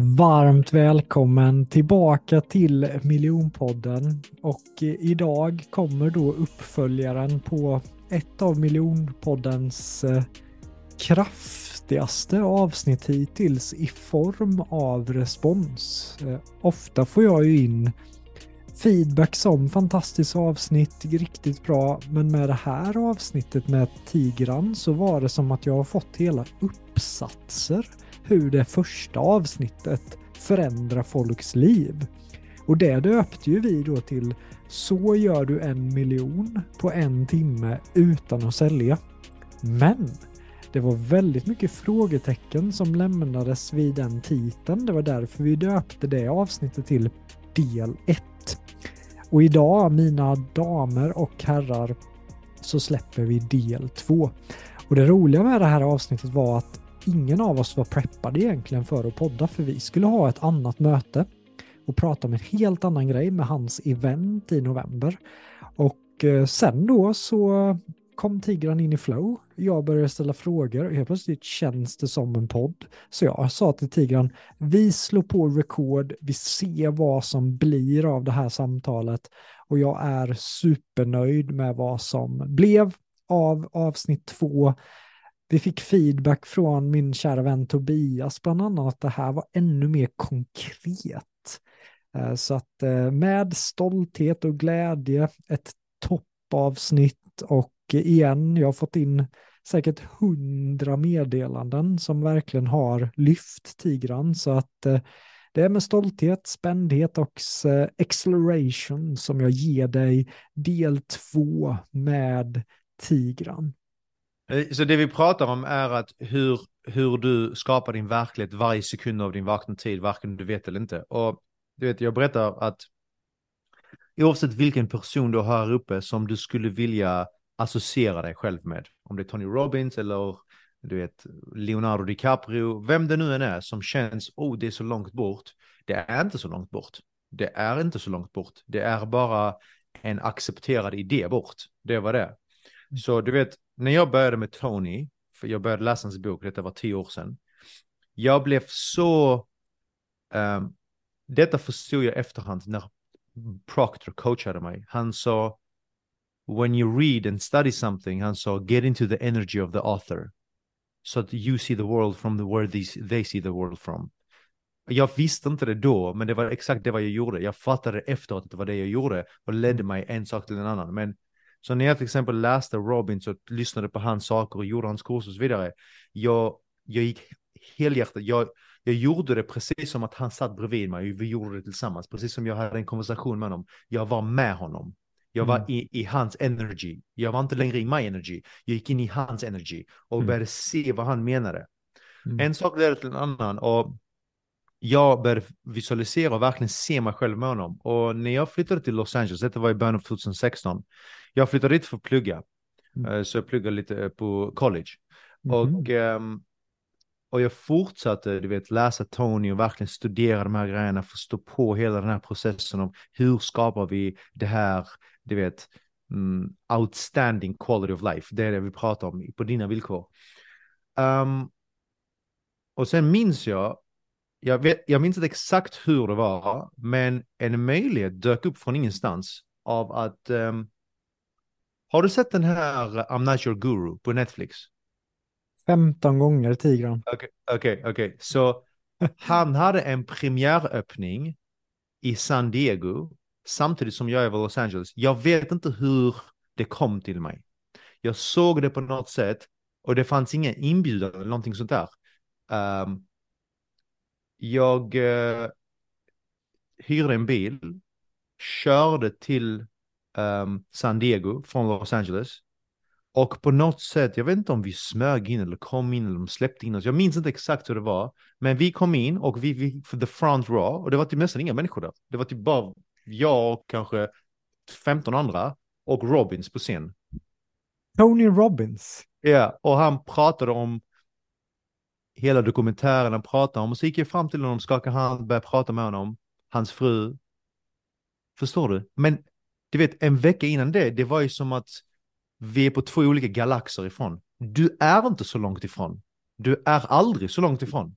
Varmt välkommen tillbaka till Miljonpodden. Och eh, idag kommer då uppföljaren på ett av Miljonpoddens eh, kraftigaste avsnitt hittills i form av respons. Eh, ofta får jag ju in feedback som fantastiskt avsnitt, riktigt bra, men med det här avsnittet med Tigran så var det som att jag har fått hela uppsatser hur det första avsnittet förändrar folks liv. Och det döpte ju vi då till Så gör du en miljon på en timme utan att sälja. Men det var väldigt mycket frågetecken som lämnades vid den titeln. Det var därför vi döpte det avsnittet till del 1. Och idag, mina damer och herrar, så släpper vi del 2. Och det roliga med det här avsnittet var att ingen av oss var preppade egentligen för att podda för vi skulle ha ett annat möte och prata om en helt annan grej med hans event i november. Och eh, sen då så kom Tigran in i flow. Jag började ställa frågor och helt plötsligt känns det som en podd. Så jag sa till Tigran, vi slår på record, vi ser vad som blir av det här samtalet och jag är supernöjd med vad som blev av avsnitt två. Vi fick feedback från min kära vän Tobias, bland annat att det här var ännu mer konkret. Eh, så att eh, med stolthet och glädje, ett toppavsnitt och igen, jag har fått in säkert hundra meddelanden som verkligen har lyft Tigran. Så att eh, det är med stolthet, spändhet och acceleration som jag ger dig del två med Tigran. Eh, så det vi pratar om är att hur, hur du skapar din verklighet varje sekund av din vakna tid, varken du vet eller inte. Och du vet, jag berättar att oavsett vilken person du har här uppe som du skulle vilja associera dig själv med, om det är Tony Robbins eller du vet Leonardo DiCaprio, vem det nu än är som känns, oh det är så långt bort. Det är inte så långt bort. Det är inte så långt bort. Det är bara en accepterad idé bort. Det var det. Mm. Så du vet, när jag började med Tony, för jag började läsa hans bok, detta var tio år sedan. Jag blev så... Um, detta förstod jag efterhand när Proctor coachade mig. Han sa, when you read and study something, han sa, get into the energy of the author. So that you see the world from the where they, they see the world from. Jag visste inte det då, men det var exakt det vad jag gjorde. Jag fattade efteråt att det var det jag gjorde och ledde mig en sak till en annan. Men så när jag till exempel läste Robins och lyssnade på hans saker och gjorde hans kurser och så vidare, jag, jag gick helhjärtat, jag, jag gjorde det precis som att han satt bredvid mig vi gjorde det tillsammans, precis som jag hade en konversation med honom. Jag var med honom. Jag var mm. i, i, hans energy. Jag var inte längre i my energy. Jag gick in i hans energy och mm. började se vad han menade. Mm. En sak ledde till en annan och jag började visualisera och verkligen se mig själv med honom. Och när jag flyttade till Los Angeles, detta var i början av 2016, jag flyttade dit för att plugga. Mm. Eh, så jag pluggade lite eh, på college. Mm. Och, um, och jag fortsatte du vet, läsa Tony och verkligen studera de här grejerna, förstå på hela den här processen om hur skapar vi det här, du vet, mm, outstanding quality of life. Det är det vi pratar om på dina villkor. Um, och sen minns jag, jag, vet, jag minns inte exakt hur det var, men en möjlighet dök upp från ingenstans av att um, har du sett den här I'm not your guru på Netflix? 15 gånger Tigran. Okej, okay, okej. Okay, okay. Så han hade en premiäröppning i San Diego samtidigt som jag är i Los Angeles. Jag vet inte hur det kom till mig. Jag såg det på något sätt och det fanns ingen inbjudan eller någonting sånt där. Um, jag uh, hyrde en bil, körde till um, San Diego från Los Angeles. Och på något sätt, jag vet inte om vi smög in eller kom in eller de släppte in oss. Jag minns inte exakt hur det var. Men vi kom in och vi fick för the front raw och det var typ nästan inga människor där. Det var typ bara jag och kanske 15 andra och Robbins på scen. Tony Robbins? Ja, yeah, och han pratade om hela dokumentären han pratade om och så gick jag fram till honom, skakade hand, började prata med honom, hans fru. Förstår du? Men du vet, en vecka innan det, det var ju som att vi är på två olika galaxer ifrån. Du är inte så långt ifrån. Du är aldrig så långt ifrån.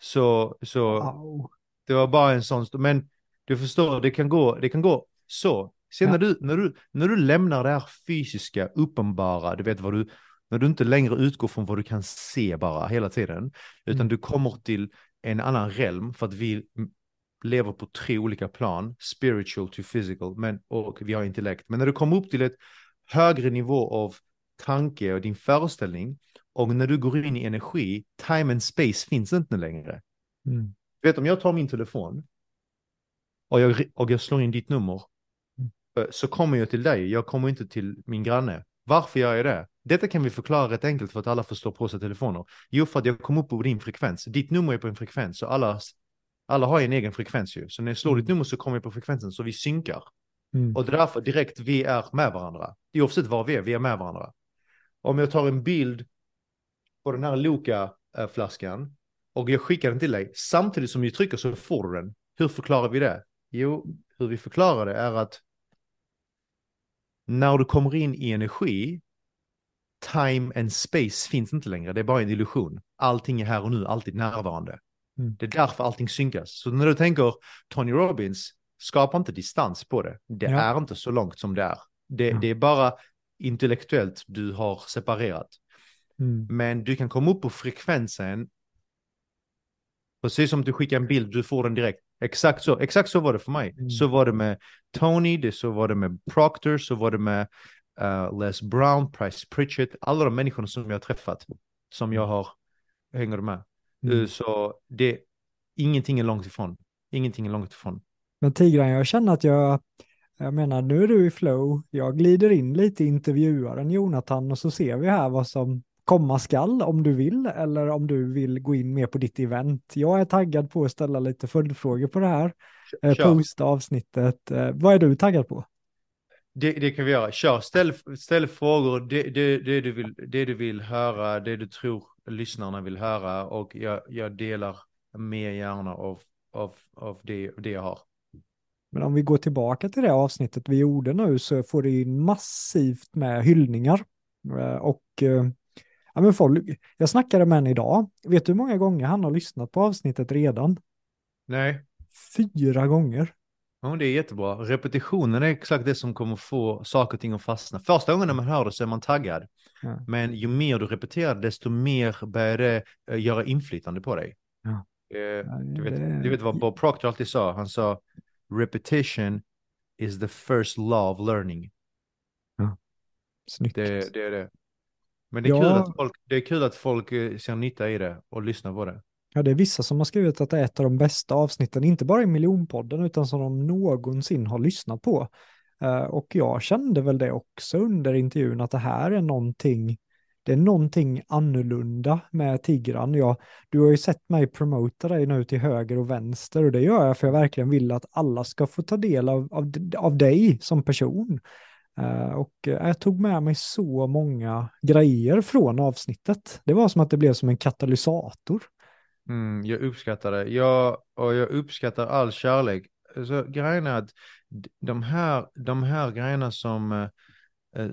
Så, så wow. det var bara en sån, men du förstår, det kan gå, det kan gå så. Sen ja. när, du, när, du, när du lämnar det här fysiska, uppenbara, du vet vad du, när du inte längre utgår från vad du kan se bara hela tiden, utan mm. du kommer till en annan realm för att vi lever på tre olika plan, spiritual to physical, men, och vi har intellekt. Men när du kommer upp till ett högre nivå av tanke och din föreställning, och när du går in i energi, time and space finns inte längre. Mm. vet om jag tar min telefon och jag, och jag slår in ditt nummer, mm. Eh, så kommer jag till dig, jag kommer inte till min granne. Varför gör jag det? Detta kan vi förklara rätt enkelt för att alla förstår på sig telefoner. Jo, för att jag kom upp på din frekvens. Ditt nummer är på en frekvens, så alla alla har en egen frekvens ju. Så när jag slår ditt mm. nummer så kommer jag på frekvensen så vi synkar. Mm. Och det är därför direkt vi är med varandra. Oavsett var vi är, vi är med varandra. Om jag tar en bild på den här Loka-flaskan och jag skickar den till dig samtidigt som jag trycker så får du den. Hur förklarar vi det? Jo, hur vi förklarar det är att när du kommer in i energi, time and space finns inte längre. Det är bara en illusion. Allting är här och nu, alltid närvarande. Mm. Det är därför allting synkas. Så när du tänker Tony Robbins, skapa inte distans på det. Det ja. är inte så långt som det är. Det, ja. det är bara intellektuellt du har separerat. Mm. Men du kan komma upp på frekvensen. Precis som du skickar en bild, du får den direkt. Exakt så, exakt så var det för mig. Mm. Så var det med Tony, det så var det med Proctor, så var det med uh, Les Brown, Price Pritchett, alla de människorna som jag har träffat, som jag har, hänger med. Mm. Så det, ingenting är långt ifrån. Ingenting är långt ifrån. Men Tigran, jag känner att jag, jag menar nu är du i flow, jag glider in lite i intervjuaren Jonathan och så ser vi här vad som komma skall om du vill eller om du vill gå in mer på ditt event. Jag är taggad på att ställa lite följdfrågor på det här. Eh. Posta avsnittet. Eh, vad är du taggad på? Det, det, kan vi göra. Kör, ställ, ställ frågor, det, det, det, du vill, det du vill höra, det du tror lyssnarna vill höra och jag, jag delar mer gärna av, av, av det, det jag har. Men om vi går tillbaka till det avsnittet vi gjorde nu så får det in massivt med hyllningar. Eh, och eh, ja, men folk, jag snackade med en idag. Vet du hur många gånger han har lyssnat på avsnittet redan? Nej. Fyra gånger. Ja, det är jättebra. Repetitionen är exakt det som kommer få saker och ting att fastna. Första gången när man hör det så är man taggad. Ja. Men ju mer du repeterar desto mer börjar det uh, göra inflytande på dig. Ja. Uh, du, vet, du vet vad Bob Proctor alltid sa? Han sa repetition is the first law of learning. Ja. Snyggt. Det, det är det. Men det är, kul att folk, det är kul att folk eh, ser nytta i det och lyssnar på det. Ja, det är vissa som har skrivit att det är ett av de bästa avsnitten, inte bara i miljonpodden, utan som de någonsin har lyssnat på. Uh, och jag kände väl det också under intervjun, att det här är någonting, det är någonting annorlunda med Tigran. Jag, du har ju sett mig promota dig nu till höger och vänster och det gör jag för jag verkligen vill att alla ska få ta del av, av, av dig som person. Eh, och eh, jag tog med mig så många grejer från avsnittet. Det var som att det blev som en katalysator. Mm, jag uppskattar det. Jag, och jag uppskattar all kärlek. så grejen är att de här, de här grejerna som, eh,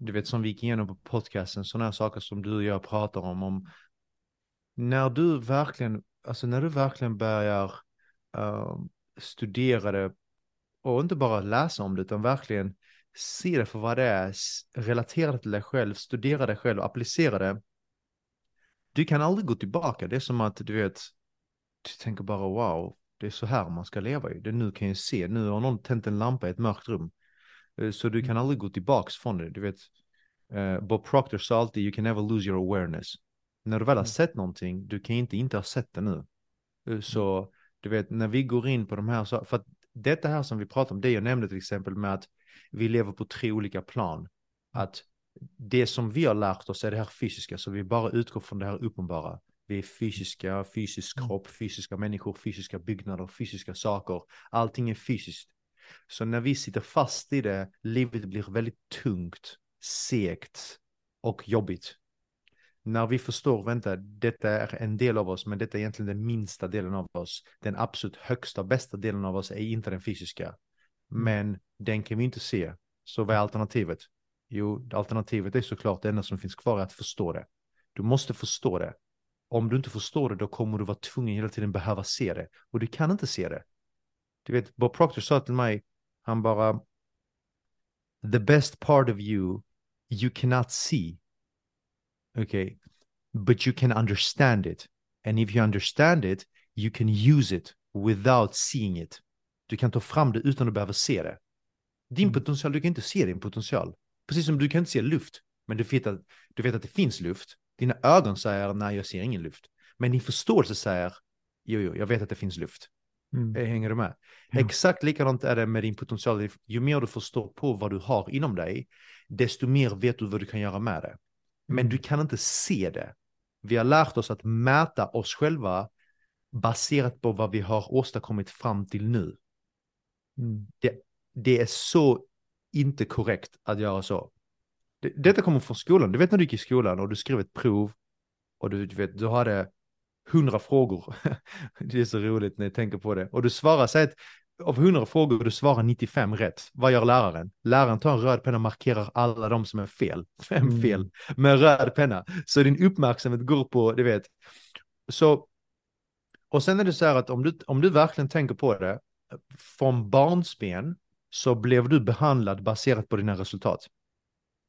du vet, som vi gick igenom på podcasten, sådana här saker som du och jag pratar om, om när du verkligen, alltså när du verkligen börjar uh, studera det och inte bara läsa om det, utan verkligen se det för vad det är, relatera till dig själv, studera dig själv applicera det. Du kan aldrig gå tillbaka, det är som att du vet, du tänker bara wow, det är så här man ska leva ju. Det nu kan jag se, nu har någon tänt en lampa i ett mörkt rum. Eh, så du kan mm. aldrig gå tillbaks från det. Du vet, uh, Bob Proctor sa alltid, you can never lose your awareness. När du väl har mm. sett någonting, du kan inte inte ha sett det nu. Uh, så du vet, när vi går in på de här, så, för att detta här som vi pratar om, det jag nämnde till exempel med att vi lever på tre olika plan. Att det som vi har lärt oss är det här fysiska, så vi bara utgår från det här uppenbara. Vi är fysiska, fysisk mm. kropp, fysiska människor, fysiska byggnader, fysiska saker. Allting är fysiskt. Så när vi sitter fast i det, livet blir väldigt tungt, segt och jobbigt. När vi förstår, vänta, detta är en del av oss, men detta är egentligen den minsta delen av oss. Den absolut högsta, bästa delen av oss är inte den fysiska. Mm. Men den kan vi inte se. Så vad är alternativet? Jo, alternativet är såklart det enda som finns kvar att förstå det. Du måste förstå det om du inte förstår det, då kommer du vara tvungen hela tiden behöva se det. Och du kan inte se det. Du vet, Bob Proctor sa till mig, han bara, the best part of you, you cannot see. Okay, but you can understand it. And if you understand it, you can use it without seeing it. Du kan ta fram det utan att behöva se det. Din mm. potential, du kan inte se din potential. Precis som du kan inte se luft, men du vet att, du vet att det finns luft. Dina ögon säger nej, jag ser ingen luft. Men din förståelse säger jo, jo, jag vet att det finns luft. Mm. Eh, hänger du med? Ja. Exakt likadant är det med din potential. Ju mer du förstår på vad du har inom dig, desto mer vet du vad du kan göra med det. Men mm. du kan inte se det. Vi har lärt oss att mäta oss själva baserat på vad vi har åstadkommit fram till nu. Mm. Det, det är så inte korrekt att göra så. Detta kommer från skolan. Du vet när du gick i skolan och du skrev ett prov och du, du vet, du hade hundra frågor. det är så roligt när jag tänker på det. Och du svarar, säg att av hundra frågor du svarar 95 rätt. Vad gör läraren? Läraren tar en röd penna och markerar alla de som är fel. Fem mm. fel med röd penna. Så din uppmärksamhet går på, du vet. Så, och sen är det så här att om du, om du verkligen tänker på det, från barnsben så blev du behandlad baserat på dina resultat.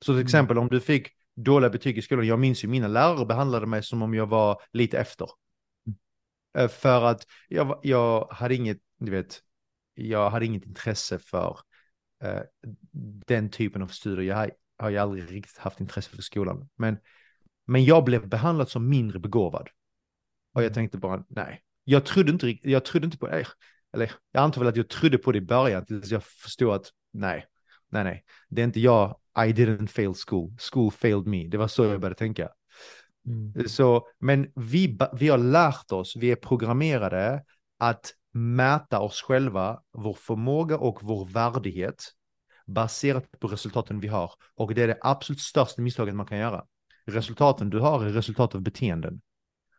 Så till mm. exempel om du fick dåliga betyg i skolan, jag minns ju mina lärare behandlade mig som om jag var lite efter. Mm. För att jag, jag hade inget, du vet, jag hade inget intresse för uh, den typen av studier. Jag har, har ju aldrig riktigt haft intresse för skolan. Men, men jag blev behandlad som mindre begåvad. Och jag mm. tänkte bara, nej, jag trodde inte, jag trodde inte på det. Eller jag antar väl att jag trodde på det i början tills jag förstod att nej, nej, nej, det är inte jag i didn't fail school, school failed me. Det var så jag började tänka. Mm. Så, men vi, vi har lärt oss, vi är programmerade att mäta oss själva, vår förmåga och vår värdighet baserat på resultaten vi har. Och det är det absolut största misstaget man kan göra. Resultaten du har är resultat av beteenden.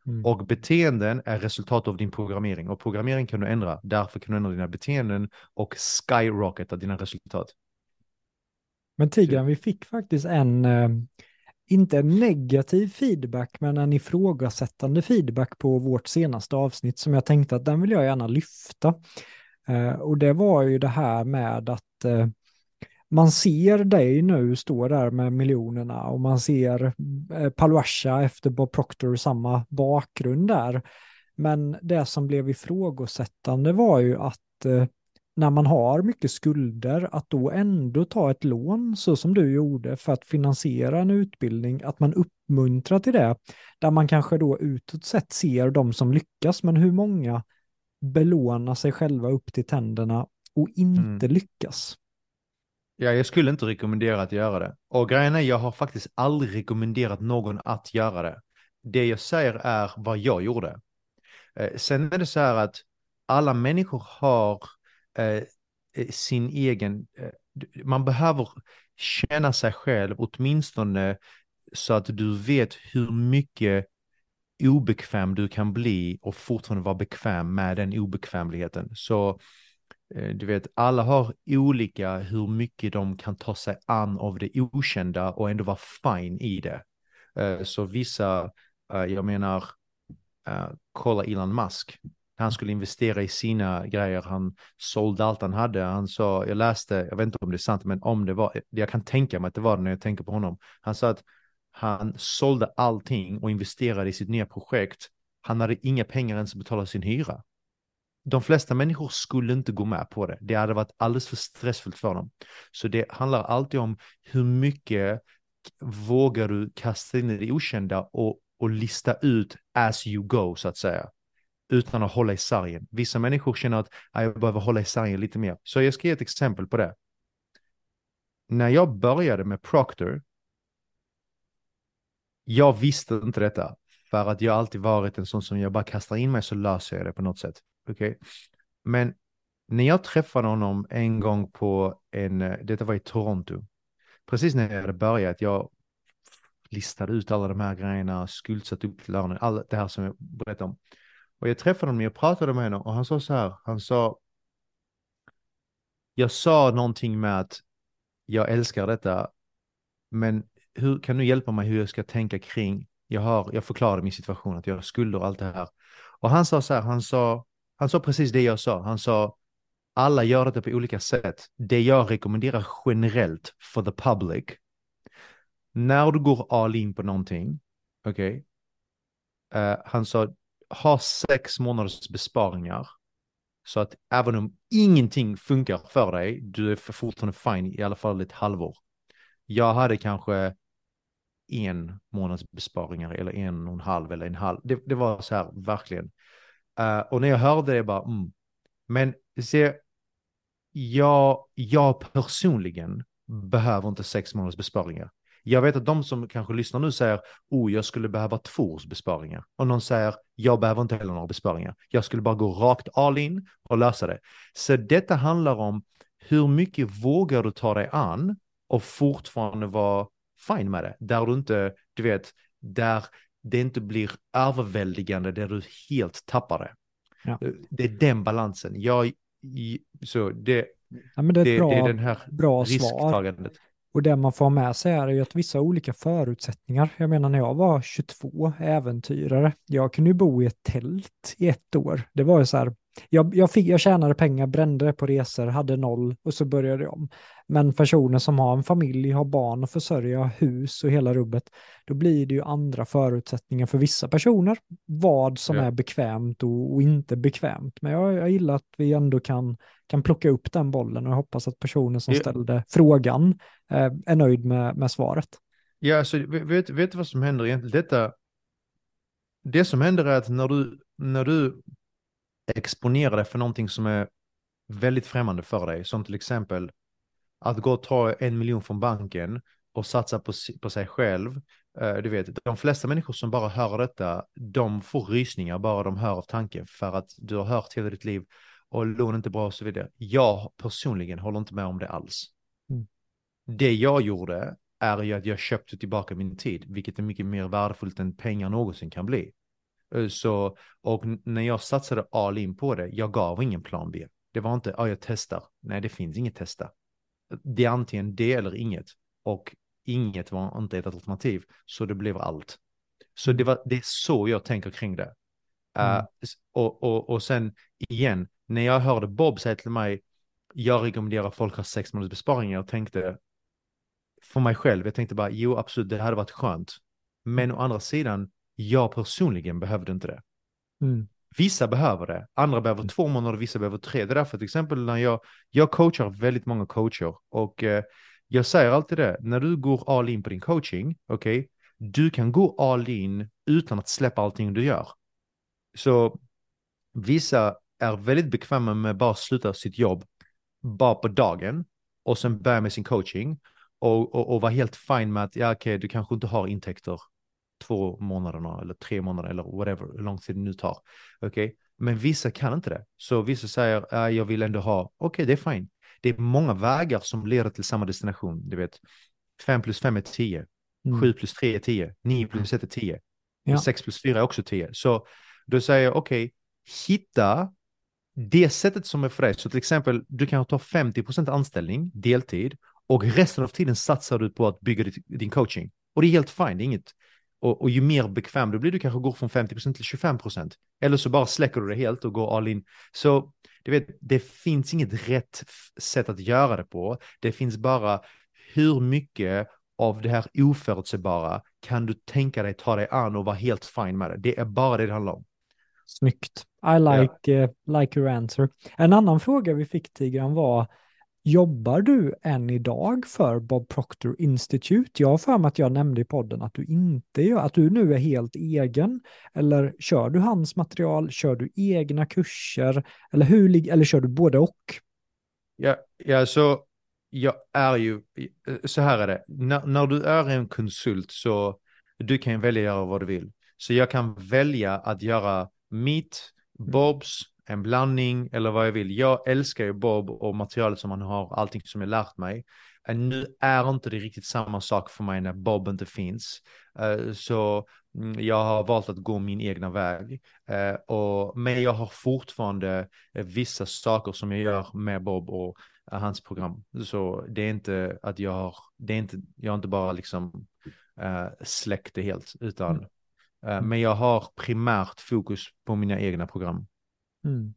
Mm. Och beteenden är resultat av din programmering. Och programmering kan du ändra. Därför kan du ändra dina beteenden och skyrocketa dina resultat. Men Tigran, vi fick faktiskt en, eh, inte en negativ feedback, men en ifrågasättande feedback på vårt senaste avsnitt som jag tänkte att den vill jag gärna lyfta. Eh, och det var ju det här med att eh, man ser dig nu stå där med miljonerna och man ser Paluasha efter Bob Proctor samma bakgrund där. Men det som blev ifrågasättande var ju att när man har mycket skulder, att då ändå ta ett lån så som du gjorde för att finansiera en utbildning, att man uppmuntrar till det, där man kanske då utåt sett ser de som lyckas, men hur många belånar sig själva upp till tänderna och inte mm. lyckas? Ja, jag skulle inte rekommendera att göra det. Och grejen är, jag har faktiskt aldrig rekommenderat någon att göra det. Det jag säger är vad jag gjorde. Eh, sen är det så här att alla människor har Eh, eh sin egen, eh, man behöver känna sig själv åtminstone så att du vet hur mycket obekväm du kan bli och fortfarande vara bekväm med den obekvämligheten. Så Eh, du vet, alla har olika hur mycket de kan ta sig an av det okända och ändå vara fine i det. Eh, så vissa, eh, jag menar, kolla Elon Musk. Han skulle investera i sina grejer, han sålde allt han hade. Han sa, jag läste, jag vet inte om det är sant, men om det var, jag kan tänka mig att det var det när jag tänker på honom. Han sa att han sålde allting och investerade i sitt nya projekt. Han hade inga pengar ens att betala sin hyra. De flesta människor skulle inte gå med på det. Det hade varit alldeles för stressfullt för dem. Så det handlar alltid om hur mycket vågar du kasta in i det okända och, och lista ut as you go så att säga. Utan att hålla i sargen. Vissa människor känner att ah, jag behöver hålla i sargen lite mer. Så jag ska ge ett exempel på det. När jag började med Proctor jag visste inte detta för att jag alltid varit en sån som jag bara kastar in mig så löser jag det på något sätt. Okay? Men när jag träffade honom en gång på en, eh, detta var i Toronto, precis när jag hade börjat, jag listade ut alla de här grejerna, skuldsatt upp lönen, allt det här som jag berättade om. Och jag träffade honom, jag pratade med honom och han sa så här, han sa, jag sa någonting med att jag älskar detta, men hur kan du hjälpa mig hur jag ska tänka kring, jag, har, jag förklarade min situation, att jag har skulder och allt det här. Och han sa så här, han sa, han sa precis det jag sa, han sa, alla gör det på olika sätt. Det jag rekommenderar generellt för the public, när du går all in på någonting, okej, okay, uh, han sa, ha sex månaders besparingar, så att även om ingenting funkar för dig, du är fortfarande fine i alla fall ett halvår. Jag hade kanske en månads besparingar eller en och en halv eller en halv. Det, det var så här verkligen. Uh, och när jag hörde det bara, mm. men se, jag, jag personligen behöver inte sex månaders besparingar. Jag vet att de som kanske lyssnar nu säger, oh, jag skulle behöva två års besparingar. Och någon säger, jag behöver inte heller några besparingar. Jag skulle bara gå rakt all in och lösa det. Så detta handlar om hur mycket vågar du ta dig an och fortfarande vara fine med det. Där du inte, du vet, där det inte blir överväldigande, där du helt tappar det. Ja. Det är den balansen. Jag, så det, ja, det, är, det, bra, det är den här bra risktagandet. Svar. Och det man får ha med sig är ju att vissa olika förutsättningar. Jag menar när jag var 22 äventyrare, jag kunde ju bo i ett tält i ett år. Det var ju så här, jag, jag, fick, jag tjänade pengar, brände det på resor, hade noll och så började jag om. Men personer som har en familj, har barn att försörja, hus och hela rubbet, då blir det ju andra förutsättningar för vissa personer. Vad som ja. är bekvämt och, och, inte bekvämt. Men jag, jag gillar att vi ändå kan, kan plocka upp den bollen och jag hoppas att personen som ja. ställde frågan eh, är nöjd med, med svaret. Ja, alltså, vet, vet du vad som händer egentligen? Detta, det som händer är att när du, när du exponera dig för någonting som är väldigt främmande för dig, som till exempel att gå och ta en miljon från banken och satsa på, på sig själv. Uh, du vet, de flesta människor som bara hör detta, de får rysningar bara de hör av tanken för att du har hört hela ditt liv och lån inte bra och så vidare. Jag personligen håller inte med om det alls. Mm. Det jag gjorde är ju att jag köpte tillbaka min tid, vilket är mycket mer värdefullt än pengar någonsin kan bli. Eh, så, och när jag satsade all in på det, jag gav ingen plan B. Det var inte, ja jag testar. Nej, det finns inget testa. Det är antingen det eller inget. Och inget var inte ett alternativ. Så det blev allt. Så det, var, det är så jag tänker kring det. Eh, mm. Uh, och, och, och sen igen, när jag hörde Bob säga till mig, jag rekommenderar folk att ha sex månaders besparingar, jag tänkte för mig själv, jag tänkte bara, jo absolut, det hade varit skönt. Men å andra sidan, jag personligen behövde inte det. Mm. Vissa behöver det, andra behöver två månader, vissa behöver tre. Det är därför till exempel när jag, jag coachar väldigt många coacher och eh, jag säger alltid det, när du går all in på din coaching, okej, okay, du kan gå all in utan att släppa allting du gör. Så vissa är väldigt bekväma med att bara sluta sitt jobb bara på dagen och sen börja med sin coaching och, och, och vara helt fine med att ja, okej, okay, du kanske inte har intäkter två månaderna eller tre månader eller whatever, hur lång tid det nu tar. Okej, okay? men vissa kan inte det. Så vissa säger, äh, jag vill ändå ha, okej, okay, det är fine. Det är många vägar som leder till samma destination. Du vet, 5 plus 5 är 10, mm. 7 plus 3 är 10, 9 plus 1 är 10, ja. 6 plus 4 är också 10. Så då säger jag, okej, okay, hitta det sättet som är för dig, så till exempel du kan ta 50% anställning, deltid, och resten av tiden satsar du på att bygga din coaching. Och det är helt fine, det är inget. Och, och ju mer bekväm du blir, du kanske går från 50% till 25%. Eller så bara släcker du det helt och går all in. Så du vet, det finns inget rätt sätt att göra det på. Det finns bara hur mycket av det här oförutsägbara kan du tänka dig ta dig an och vara helt fine med det. Det är bara det det handlar om. Snyggt. I like, yeah. uh, like your answer. En annan fråga vi fick Tigran var, jobbar du än idag för Bob Proctor Institute? Jag har för mig att jag nämnde i podden att du inte gör, att du nu är helt egen. Eller kör du hans material, kör du egna kurser, eller, hur, eller kör du både och? Ja, ja så jag är ju, så här är det, när, när du är en konsult så du kan välja göra vad du vill. Så jag kan välja att göra mitt, mm. Bobs, en blandning eller vad jag vill. Jag älskar ju Bob och materialet som han har, allting som jag lärt mig. Uh, nu är inte det riktigt samma sak för mig när Bob inte finns. Uh, så mm, jag har valt att gå min egna väg. Och, men jag har fortfarande vissa saker som jag gör med Bob och hans program. Så det är inte att jag har, det är inte, jag har inte bara liksom släckt det helt, utan. Mm. Men jag har primärt fokus på mina egna program. Mm.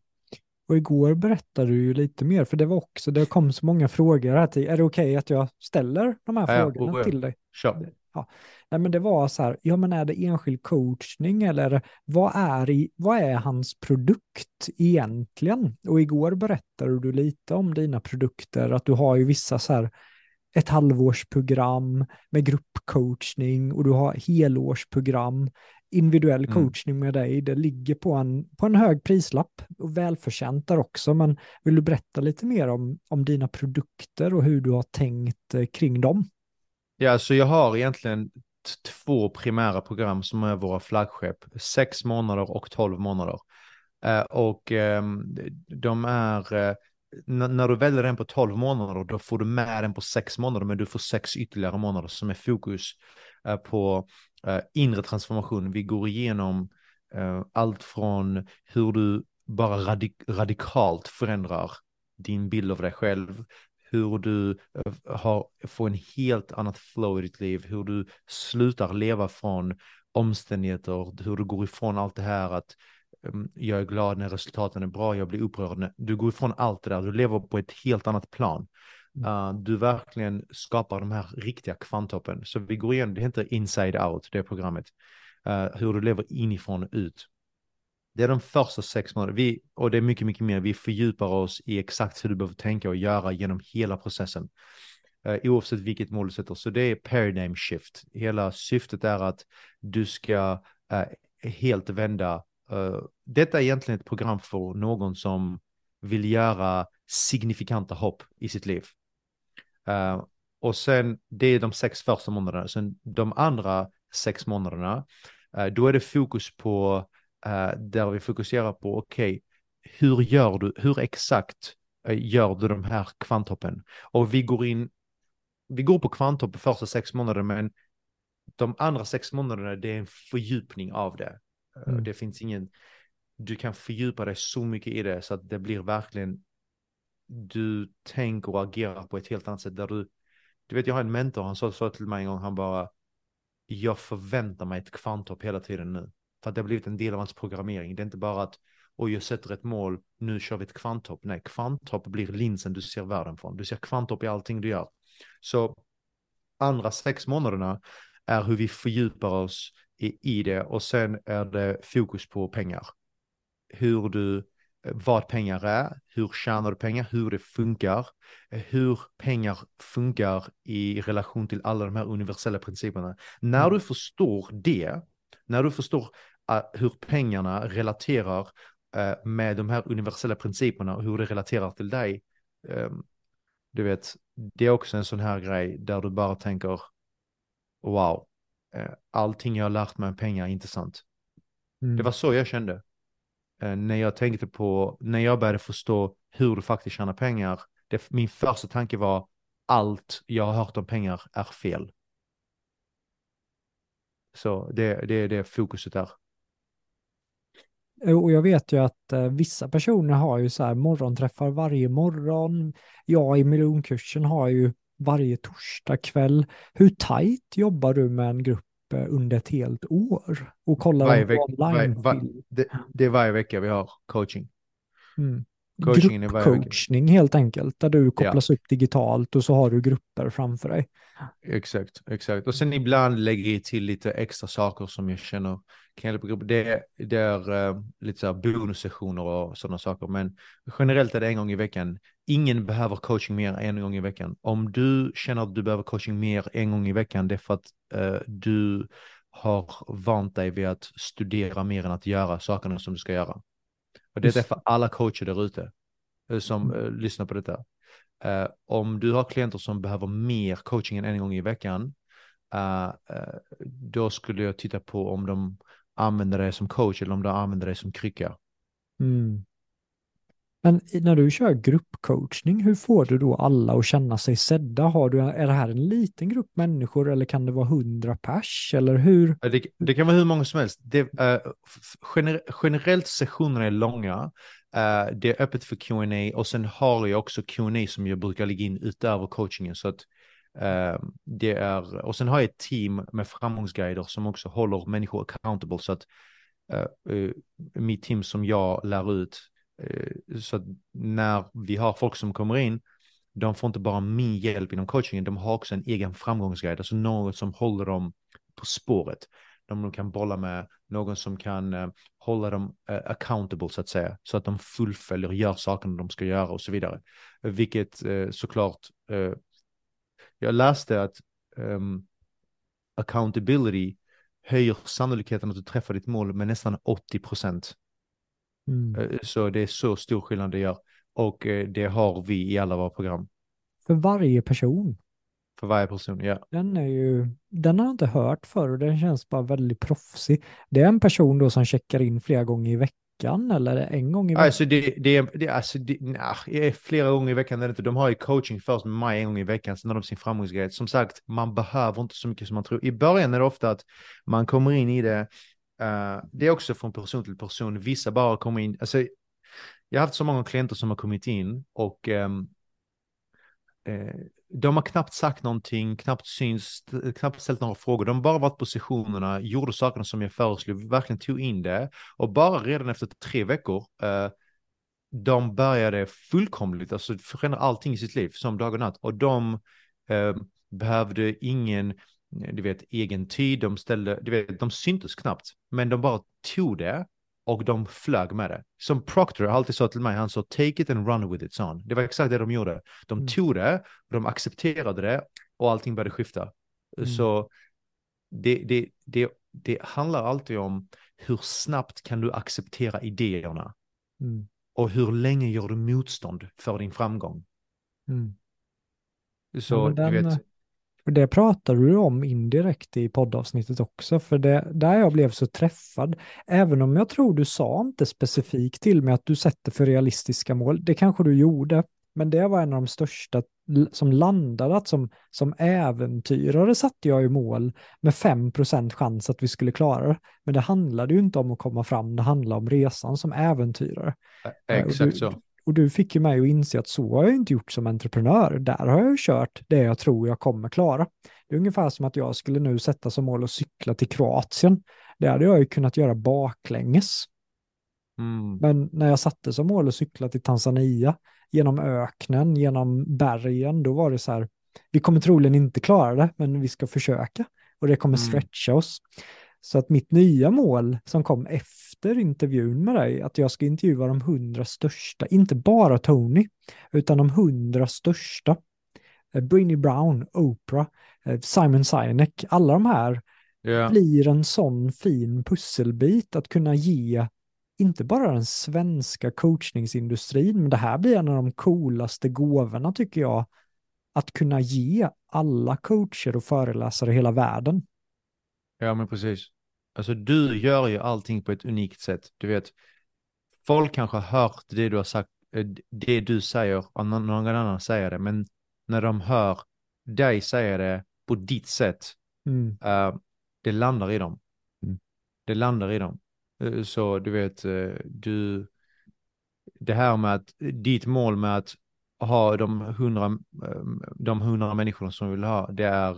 Och igår berättade du ju lite mer, för det var också, det kom så många frågor här till, är det okej okay att jag ställer de här ja, frågorna ja, till dig? Kör. Ja. Nej, men det var så här, ja men är det enskild coachning eller vad är, i, vad är hans produkt egentligen? Och igår berättade du lite om dina produkter, att du har ju vissa så här, ett halvårsprogram med gruppcoachning och du har helårsprogram, individuell mm. coachning med dig. Det ligger på en, på en hög prislapp och välförtjänt där också. Men vill du berätta lite mer om, om dina produkter och hur du har tänkt eh, kring dem? Ja, så jag har egentligen två primära program som är våra flaggskepp, sex månader och tolv månader. Uh, och um, de är uh, när du väljer den på 12 månader, då får du med den på 6 månader, men du får 6 ytterligare månader som är fokus eh, Eh, på eh, inre transformation. Vi går igenom eh, allt från hur du bara radik radikalt förändrar din bild av dig själv, hur du eh, har, får en helt annat flow i ditt liv, hur du slutar leva från omständigheter, hur du går ifrån allt det här att mm, jag är glad när resultaten är bra, jag blir upprörd. Du går ifrån allt det där, du lever på ett helt annat plan. Uh, du verkligen skapar de här riktiga kvanthoppen. Så vi går igenom, det heter Inside Out, det programmet. Uh, hur du lever inifrån och ut. Det är de första sex månaderna, vi, och det är mycket, mycket mer. Vi fördjupar oss i exakt hur du behöver tänka och göra genom hela processen. Uh, oavsett vilket mål du sätter. Så det är paradigm shift. Hela syftet är att du ska uh, helt vända Uh, detta är egentligen ett program för någon som vill göra signifikanta hopp i sitt liv. Uh, och sen, det är de sex första månaderna. Sen de andra sex månaderna, uh, då är det fokus på, där vi fokuserar på, okej, okay, hur gör du, hur exakt gör du de här kvanthoppen? Och vi går in, vi går på kvanthopp första sex månaderna, men de andra sex månaderna, det är en fördjupning av det. Mm. Det finns ingen, du kan fördjupa dig så mycket i det så att det blir verkligen, du tänker och agerar på ett helt annat sätt där du, du vet jag har en mentor, han sa så till mig en gång, han bara, jag förväntar mig ett kvanthopp hela tiden nu. För att det har blivit en del av hans programmering. Det är inte bara att, och jag sätter ett mål, nu kör vi ett kvanthopp. Nej, kvanthopp blir linsen du ser världen från. Du ser kvanthopp i allting du gör. Så andra sex månaderna är hur vi fördjupar oss i, i det och sen är det fokus på pengar. Hur du, vad pengar är, hur tjänar du pengar, hur det funkar, hur pengar funkar i relation till alla de här universella principerna. När du förstår det, när du förstår uh, hur pengarna relaterar uh, med de här universella principerna och hur det relaterar till dig, um, du vet, det är också en sån här grej där du bara tänker wow, Eh, allting jag har lärt mig om pengar är inte sant. Mm. Det var så jag kände. Eh, när jag tänkte på, när jag började förstå hur du faktiskt tjänar pengar, det, min första tanke var allt jag har hört om pengar är fel. Så det, det är det fokuset där. Och jag vet ju att eh, vissa personer har ju så här morgonträffar varje morgon. Jag i miljonkursen har ju varje torsdag kväll. Hur tajt jobbar du med en grupp eh, under ett helt år? Och kollar Varje veck- online? varje- va- det, det är varje vecka vi har coaching. Mm. Vecka. Gruppcoachning helt enkelt, där du kopplas upp digitalt och så har du grupper framför dig. Exakt, exakt. Och sen ibland lägger jag till lite extra saker som jag känner kan hjälpa grupper. Det, det är eh, lite så här bonussessioner och sådana saker. Men generellt är det en gång i veckan. Ingen behöver coaching mer än en gång i veckan. Om du känner att du behöver coaching mer en gång i veckan, det är för att eh, du har vant dig vid att studera mer än att göra sakerna som du ska göra. Och det är för alla coacher där ute eh, som eh, lyssnar på detta. Eh, om du har klienter som behöver mer coaching än en gång i veckan, eh, då skulle jag titta på om de använder det som coach eller om de använder det som krycka. Mm. Men när du kör gruppcoachning, hur får du då alla att känna sig sedda? Har du, är det här en liten grupp människor eller kan det vara hundra pers? Eller hur? Det, det kan vara hur många som helst. Det, uh, gener, generellt sessionerna är långa. Uh, det är öppet för Q&A och sen har jag också Q&A som jag brukar lägga in utöver coachingen. Så att, uh, det är, och sen har jag ett team med framgångsguider som också håller människor accountable. Så att mitt team som jag lär ut, Eh, så när vi har folk som kommer in, de får inte bara min hjälp inom coachingen, de har också en egen framgångsguide, alltså något som håller dem på spåret. De kan bolla med någon som kan eh, hålla dem eh, accountable så att säga, så att de fullföljer, och gör sakerna de ska göra och så vidare. Vilket såklart, jag läste att um, accountability höjer sannolikheten att du träffar ditt mål med nästan 80 procent. Mm. Eh, Så det är så stor skillnad det gör. Och eh, det har vi i alla våra program. För varje person. För varje person, ja. Den är ju, den har jag inte hört förr och den känns bara väldigt proffsig. Det är en person då som checkar in flera gånger i veckan eller en gång i veckan? Alltså det, det, det, alltså det, är flera gånger i veckan. Är det inte. De har ju coaching först med mig en gång i veckan, sen har de sin framgångsgrej. Som sagt, man behöver inte så mycket som man tror. I början är det ofta att man kommer in i det. Uh, det är också från person till person. Vissa bara kommer in. Alltså, jag har haft så många klienter som har kommit in och um, uh, de har knappt sagt någonting, knappt syns, knappt ställt några frågor. De har bara varit på sessionerna, gjorde sakerna som jag föreslog, verkligen tog in det. Och bara redan efter tre veckor, uh, de började fullkomligt, alltså förändra allting i sitt liv, som dag och natt. Och de ehm, behövde ingen, du vet, egen tid, de ställde, du vet, de syntes knappt. Men de bara tog det och de flög med det. Som Proctor alltid sa till mig, han sa take it and run with it, han. Det var exakt det de gjorde. De Mm. tog det, de accepterade det och allting började skifta. Mm. Så det, det, det, det handlar alltid om hur snabbt kan du acceptera idéerna Mm. och hur länge gör du motstånd för din framgång. Mm. Så Ja, den, du vet, Och det pratar du om indirekt i poddavsnittet också, för det där jag blev så träffad, även om jag tror du sa inte specifikt till mig att du sätter för realistiska mål, det kanske du gjorde, men det var en av de största som landade, att som, som äventyrare satte jag i mål med 5 chans att vi skulle klara det. Men det handlade ju inte om att komma fram, det handlade om resan som äventyrare. exakt du- så. Och du fick ju mig att inse att så har jag inte gjort som entreprenör. Där har jag ju kört det jag tror jag kommer klara. Det är ungefär som att jag skulle nu sätta som mål att cykla till Kroatien. Det hade jag ju kunnat göra baklänges. Mm. Men när jag satte som mål att cykla till Tanzania, genom öknen, genom bergen, då var det så här, vi kommer troligen inte klara det, men vi ska försöka. Och det kommer Mm. stretcha oss. Så att mitt nya mål som kom efter intervjun med dig, att jag ska intervjua de hundra största, inte bara Tony, utan de hundra största. Eh, Brinny Brown, Oprah, eh, Simon Sinek, alla de här Ja. blir en sån fin pusselbit att kunna ge inte bara den svenska coachningsindustrin, men det här blir en av de coolaste gåvorna tycker jag, att kunna ge alla coacher och föreläsare i hela världen. Ja, men precis. Alltså du gör ju allting på ett unikt sätt. Du vet, folk kanske har hört det du har sagt, eh, det du säger, och någon annan säger det, men när de hör dig säga det på ditt sätt, Mm. eh, det landar i dem. Mm. Det landar i dem. Eh, Så du vet, eh, du, det här med att ditt mål med att ha de hundra, de hundra människorna som vill ha, det är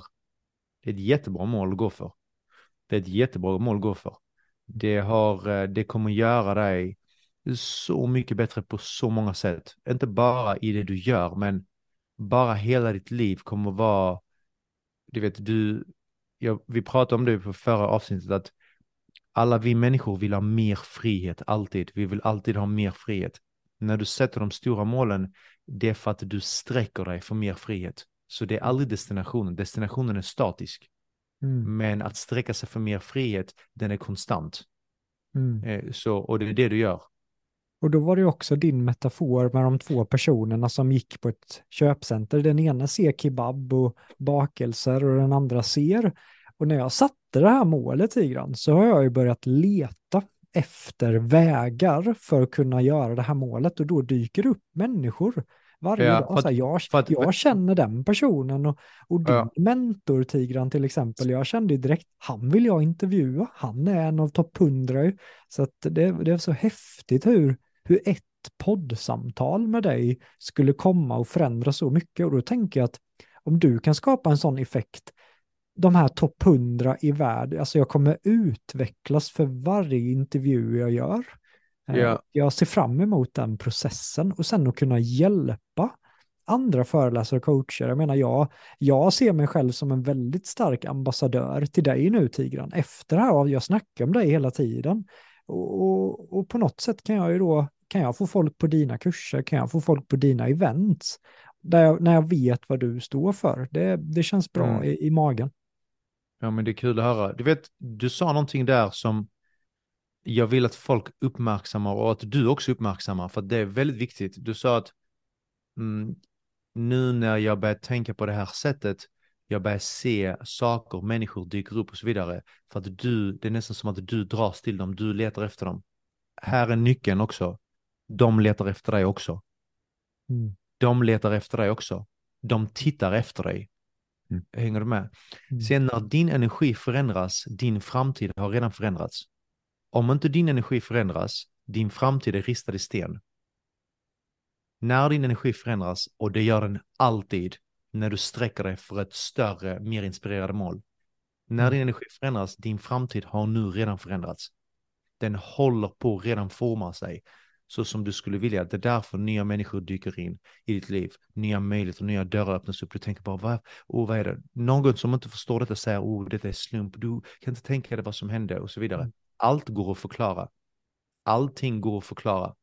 ett jättebra mål att gå för. Det är ett jättebra mål att gå för. Det, har, eh, det kommer göra dig så mycket bättre på så många sätt. Inte bara i det du gör, men bara hela ditt liv kommer vara, du vet, du, jag, vi pratade om det på förra avsnittet, att alla vi människor vill ha mer frihet, alltid. Vi vill alltid ha mer frihet. När du sätter de stora målen, det är för att du sträcker dig för mer frihet. Så det är aldrig destinationen, destinationen är statisk. Mm. Men att sträcka sig för mer frihet, den är konstant. Mm. Eh, Så, och det är det du gör. Och då var det också din metafor med de två personerna som gick på ett köpcenter. Den ena ser kebab och bakelser och den andra ser. Och när jag satte det här målet Tigran så har jag ju börjat leta efter vägar för att kunna göra det här målet och då dyker det upp människor varje Ja, dag. Så här, jag, att- jag känner den personen och, och din Ja. mentor Tigran till exempel, jag kände ju direkt, han vill jag intervjua, han är en av topp 100 ju. Så att det, det är så häftigt hur, hur ett poddsamtal med dig skulle komma och förändra så mycket. Och då tänker jag att om du kan skapa en sån effekt, de här topp 100 i världen, alltså jag kommer utvecklas för varje intervju jag gör. Ja. Jag ser fram emot den processen och sen att kunna hjälpa andra föreläsare och coacher. Jag menar, jag, jag ser mig själv som en väldigt stark ambassadör till dig nu, Tigran. Efter det här, jag snackar om dig hela tiden. Och, och, och på något sätt kan jag ju då, kan jag få folk på dina kurser, kan jag få folk på dina events, där jag, när jag vet vad du står för. Det, det känns bra Mm. i, i magen. Ja, men det är kul att höra. Du vet, du sa någonting där som jag vill att folk uppmärksammar och att du också uppmärksammar, för det är väldigt viktigt. Du sa att mm, nu när jag börjar tänka på det här sättet, jag börjar se saker, människor dyker upp och så vidare, för att du, det är nästan som att du dras till dem, du letar efter dem. Här är nyckeln också. De letar efter dig också. Mm. De letar efter dig också. De tittar efter dig. Mm. Hänger du med? Mm. Sen när din energi förändras, din framtid har redan förändrats. Om inte din energi förändras, din framtid är ristad i sten. När din energi förändras, och det gör den alltid, när du sträcker dig för ett större, mer inspirerande mål. När Mm. din energi förändras, din framtid har nu redan förändrats. Den håller på att redan forma sig så som du skulle vilja. Det är därför nya människor dyker in i ditt liv. Nya möjligheter, nya dörrar öppnas upp. Du tänker bara, vad, oh, vad är det? Någon som inte förstår detta säger, oh, detta är slump. Du kan inte tänka dig vad som hände och så vidare. Mm. Allt går att förklara. Allting går att förklara.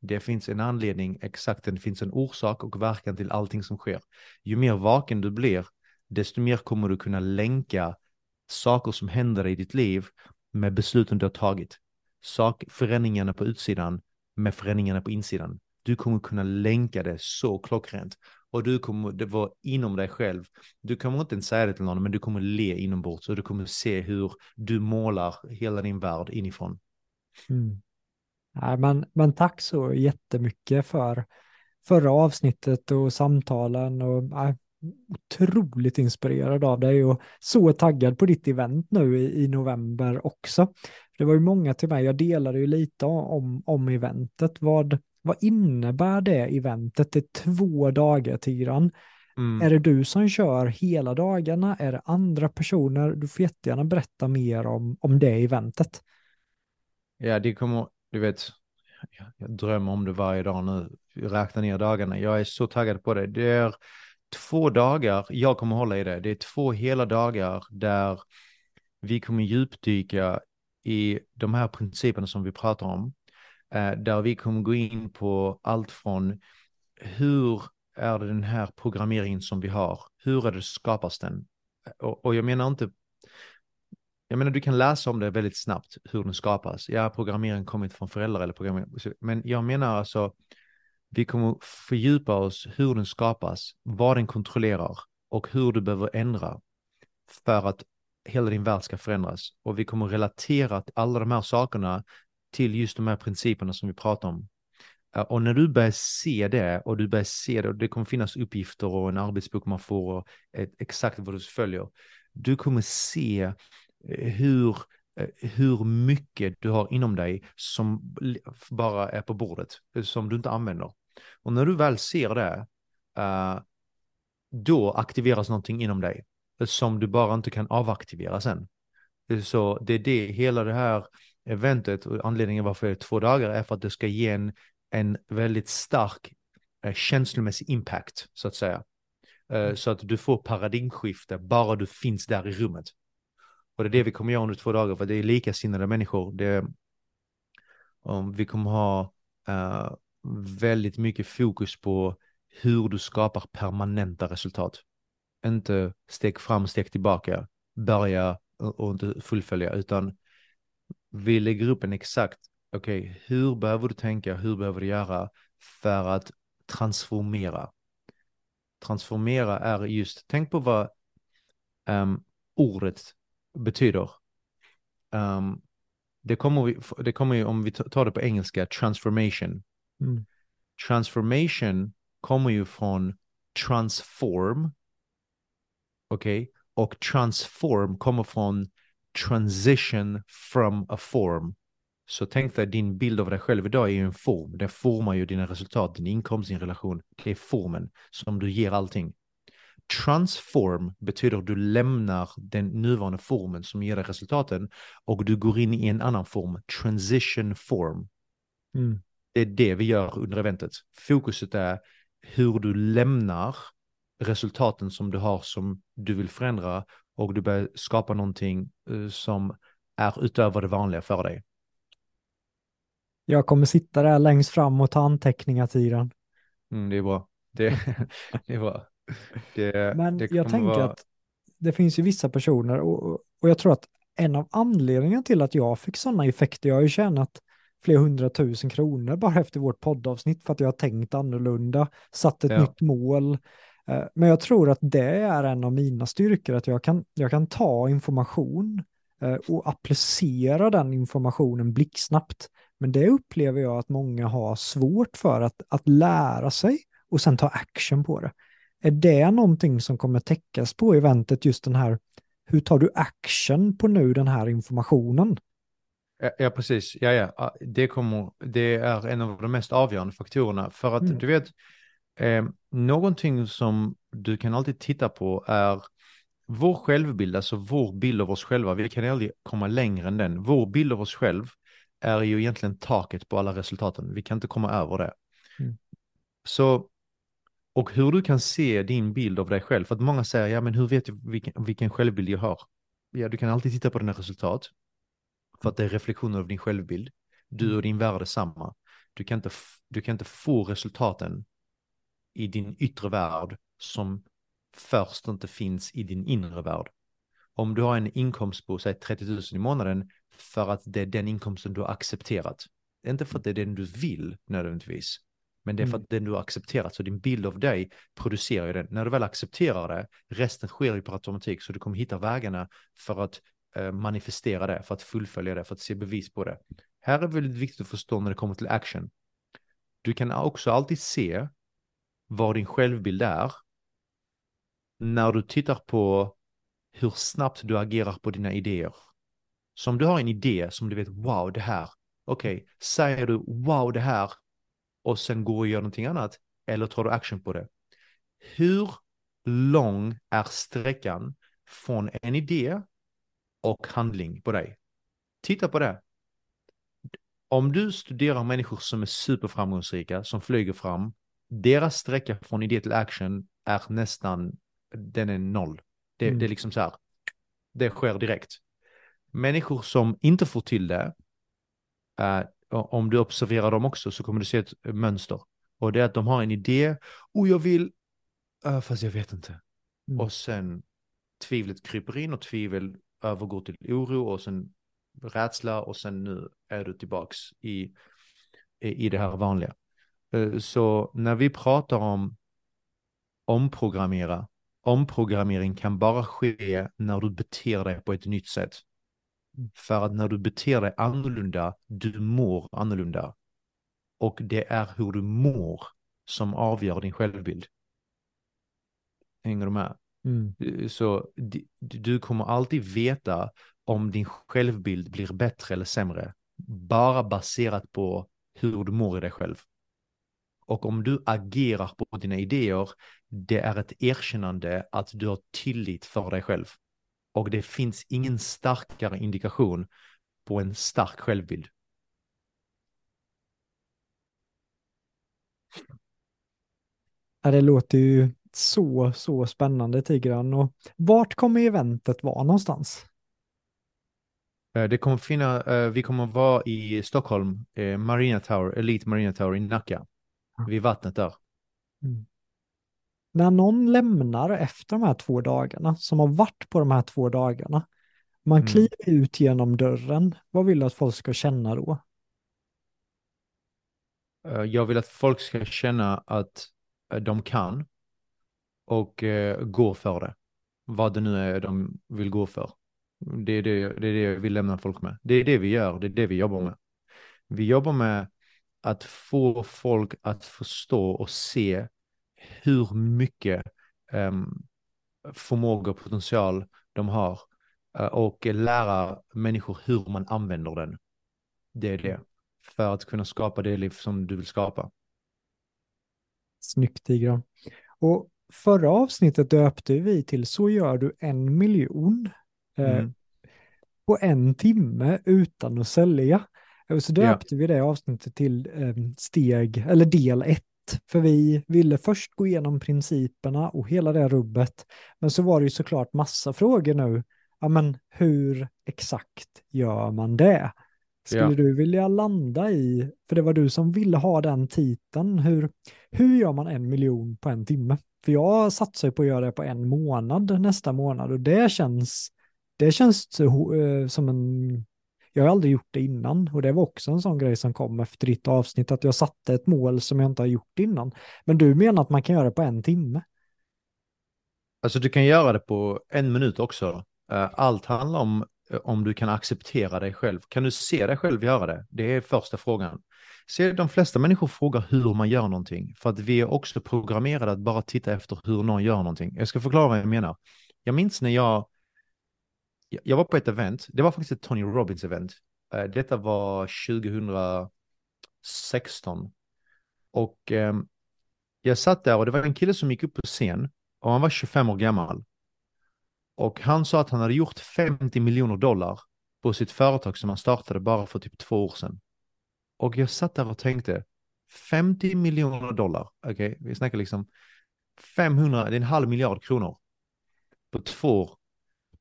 Det finns en anledning, exakt, det finns en orsak och verkan till allting som sker. Ju mer vaken du blir, desto mer kommer du kunna länka saker som händer i ditt liv med besluten du har tagit. Sak, förändringarna på utsidan med förändringarna på insidan. Du kommer kunna länka det så klockrent. Och du kommer det vara inom dig själv. Du kommer inte ens säga det till någon, men du kommer le inombords och du kommer se hur du målar hela din värld inifrån. Mm. Nej, men, men tack så jättemycket för förra avsnittet och samtalen och nej, otroligt inspirerad av dig och så taggad på ditt event nu i, i november också. Det var ju många till mig, jag delade ju lite om, om eventet. Vad, vad innebär det eventet? Det är två dagar, Tigran. Mm. Är det du som kör hela dagarna? Är det andra personer? Du får jättegärna berätta mer om, om det eventet. Ja, det kommer, du vet, jag, drömmer om det varje dag nu. Jag räknar ner dagarna. Jag är så taggad på det. Det är två dagar, jag kommer hålla i det. Det är två hela dagar där vi kommer djupdyka i de här principerna som vi pratar om. Eh, där vi kommer gå in på allt från hur är det den här programmeringen som vi har? Hur är det skapas den? Eh, och, och jag menar inte jag menar, du kan läsa om det väldigt snabbt, hur den skapas. Ja, programmeringen kommit från föräldrar eller programmering. Men jag menar alltså, vi kommer fördjupa oss hur den skapas, vad den kontrollerar och hur du behöver ändra för att hela din värld ska förändras. Och vi kommer relatera till alla de här sakerna till just de här principerna som vi pratar om. Eh, och när du börjar se det och du börjar se det och det kommer finnas uppgifter och en arbetsbok man får och exakt vad du följer. Du kommer se eh, hur eh, hur mycket du har inom dig som bara är på bordet, som du inte använder. Och när du väl ser det, då aktiveras någonting inom dig som du bara inte kan avaktivera sen. Så det är det, hela det här eventet och anledningen varför det är två dagar är för att det ska ge en, en väldigt stark eh, känslomässig impact så att säga. Eh, så att du får paradigmskifte bara du finns där i rummet. Och det är det vi kommer göra under två dagar för det är likasinnade människor. Det, um, vi kommer ha uh, väldigt mycket fokus på hur du skapar permanenta resultat. Inte steg fram, steg tillbaka, börja och inte fullfölja, utan vi lägger upp en exakt, okej, okay, hur behöver du tänka, hur behöver du göra för att transformera? Transformera är just, tänk på vad um, ordet betyder. Um, det, kommer det kommer ju, om vi tar det på engelska, transformation. Mm. Transformation kommer ju från transform, okej, okay? och transform kommer från transition from a form. Så tänk dig din bild av dig själv idag är ju en form. Den formar ju dina resultat, din inkomst, din relation. Det är formen som du ger allting. Transform betyder att du lämnar den nuvarande formen som ger dig resultaten och du går in i en annan form, transition form. Mm. Det är det vi gör under eventet. Fokuset är hur du lämnar resultaten som du har som du vill förändra och du börjar skapa någonting uh, som är utöver det vanliga för dig. Jag kommer sitta där längst fram och ta anteckningar tiden. Mm, det är bra. Det, det är bra. Det, Men det jag tänker vara... att det finns ju vissa personer och, och jag tror att en av anledningarna till att jag fick sådana effekter, jag har ju tjänat flera hundratusen kronor bara efter vårt poddavsnitt för att jag har tänkt annorlunda, satt ett ja. nytt mål. Eh, men jag tror att det är en av mina styrkor, att jag kan, jag kan ta information eh, och applicera den informationen blixtsnabbt. Men det upplever jag att många har svårt för att, att lära sig och sen ta action på det. Är det någonting som kommer täckas på eventet, just den här, hur tar du action på nu den här informationen? Ja, precis. Ja, ja. Det, kommer, det är en av de mest avgörande faktorerna. För att mm. du vet, eh, någonting som du kan alltid titta på är vår självbild, alltså vår bild av oss själva. Vi kan aldrig komma längre än den. Vår bild av oss själv är ju egentligen taket på alla resultaten. Vi kan inte komma över det. Mm. Så, och hur du kan se din bild av dig själv. För att många säger, ja men hur vet du vilken, vilken självbild jag har? Ja, du kan alltid titta på dina resultat. För att det är reflektioner av din självbild. Du mm. och din värld är samma. Du kan inte, du kan inte få resultaten i din yttre värld som först inte finns i din inre värld. Om du har en inkomst på säg 30 000 i månaden för att det är den inkomsten du har accepterat. Det är inte för att det är den du vill nödvändigtvis, men det är för mm. att den du har accepterat. Så din bild av dig producerar ju den. När du väl accepterar det, resten sker ju på automatik, så du kommer hitta vägarna för att Eh, manifestera det, för att fullfölja det, för att se bevis på det. Här är väldigt viktigt att förstå när det kommer till action. Du kan också alltid se vad din självbild är när du tittar på hur snabbt du agerar på dina idéer. Så om du har en idé som du vet, wow, det här, okej, okay, säger du wow, det här och sen går och gör någonting annat, eller tar du action på det? Hur lång är sträckan från en idé och handling på dig. Titta på det. Om du studerar människor som är superframgångsrika, som flyger fram, deras sträcka från idé till action är nästan, den är noll. Det, mm. det är liksom så här, det sker direkt. Människor som inte får till det, uh, om du observerar dem också så kommer du se ett mönster. Och det är att de har en idé, och jag vill, uh, fast jag vet inte. Mm. Och sen tvivlet kryper in och tvivel övergår till oro och sen rädsla och sen nu är du tillbaks i, i det här vanliga. Eh, så när vi pratar om omprogrammera, omprogrammering kan bara ske när du beter dig på ett nytt sätt. För att när du beter dig annorlunda, du mår annorlunda. Och det är hur du mår som avgör din självbild. Hänger du med? Mm. Eh, så du, du kommer alltid veta om din självbild blir bättre eller sämre bara baserat på hur du mår i dig själv. Och om du agerar på dina idéer, det är ett erkännande att du har tillit för dig själv. Och det finns ingen starkare indikation på en stark självbild. Ja, det låter ju så, så spännande Tigran. Och vart kommer eventet vara någonstans? Eh, det kommer finna, eh, vi kommer vara i Stockholm, eh, Marina Tower, Elite Marina Tower i Nacka, vid vattnet där. Mm. När någon lämnar efter de här två dagarna, som har varit på de här två dagarna, man mm. kliver ut genom dörren, vad vill du att folk ska känna då? Jag vill att folk ska känna att de kan och gå för det. Vad det nu är de vill gå för. Det är det, det är det vi lämnar folk med. Det är det vi gör, det är det vi jobbar med. Vi jobbar med att få folk att förstå och se hur mycket um, förmåga och potential de har uh, och lära människor hur man använder den. Det är det. För att kunna skapa det liv som du vill skapa. Snyggt Tigran. Och förra avsnittet döpte vi till Så gör du en miljon. Eh, mm. på en timme utan att sälja. Och så döpte ja. vi det avsnittet till eh, steg, eller del ett. För vi ville först gå igenom principerna och hela det rubbet. Men så var det ju såklart massa frågor nu. Ja, men hur exakt gör man det? Skulle ja. du vilja landa i, för det var du som ville ha den titeln, hur, hur gör man en miljon på en timme? För jag satsar på att göra det på en månad nästa månad och det känns det känns uh, som en... Jag har aldrig gjort det innan och det var också en sån grej som kom efter ditt avsnitt, att jag satte ett mål som jag inte har gjort innan. Men du menar att man kan göra det på en timme? Alltså du kan göra det på en minut också. Eh, allt handlar om eh, om du kan acceptera dig själv. Kan du se dig själv göra det? Det är första frågan. Se, de flesta människor frågar hur man gör någonting, för att vi är också programmerade att bara titta efter hur någon gör någonting. Jag ska förklara vad jag menar. Jag minns när jag jag var på ett event, det var faktiskt ett Tony Robbins event. Eh, detta var 2016. Och eh, jag satt där och det var en kille som gick upp på scen och han var 25 år gammal. Och han sa att han hade gjort 50 miljoner dollar på sitt företag som han startade bara för typ två år sedan. Och jag satt där och tänkte, 50 miljoner dollar, okej, okay, vi snackar liksom 500, det är en halv miljard kronor på två år.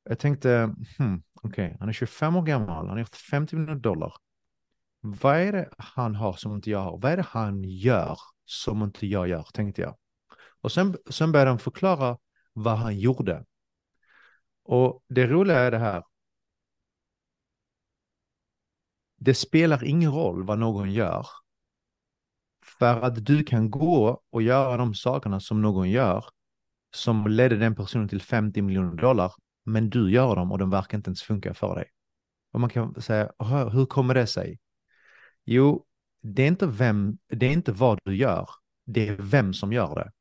Jag tänkte, hmm, okej, okay, han är 25 år gammal, han har gjort 50 miljoner dollar. Vad är det han har som inte jag har? Vad är det han gör som inte jag gör, tänkte jag. Och sen, sen började han förklara vad han gjorde. Och det roliga är det här. Det spelar ingen roll vad någon gör. För att du kan gå och göra de sakerna som någon gör som ledde den personen till 50 miljoner dollar men du gör dem och de verkar inte ens funka för dig. Och man kan säga, hur kommer det sig? Jo, det är inte vem, det är inte vad du gör, det är vem som gör det.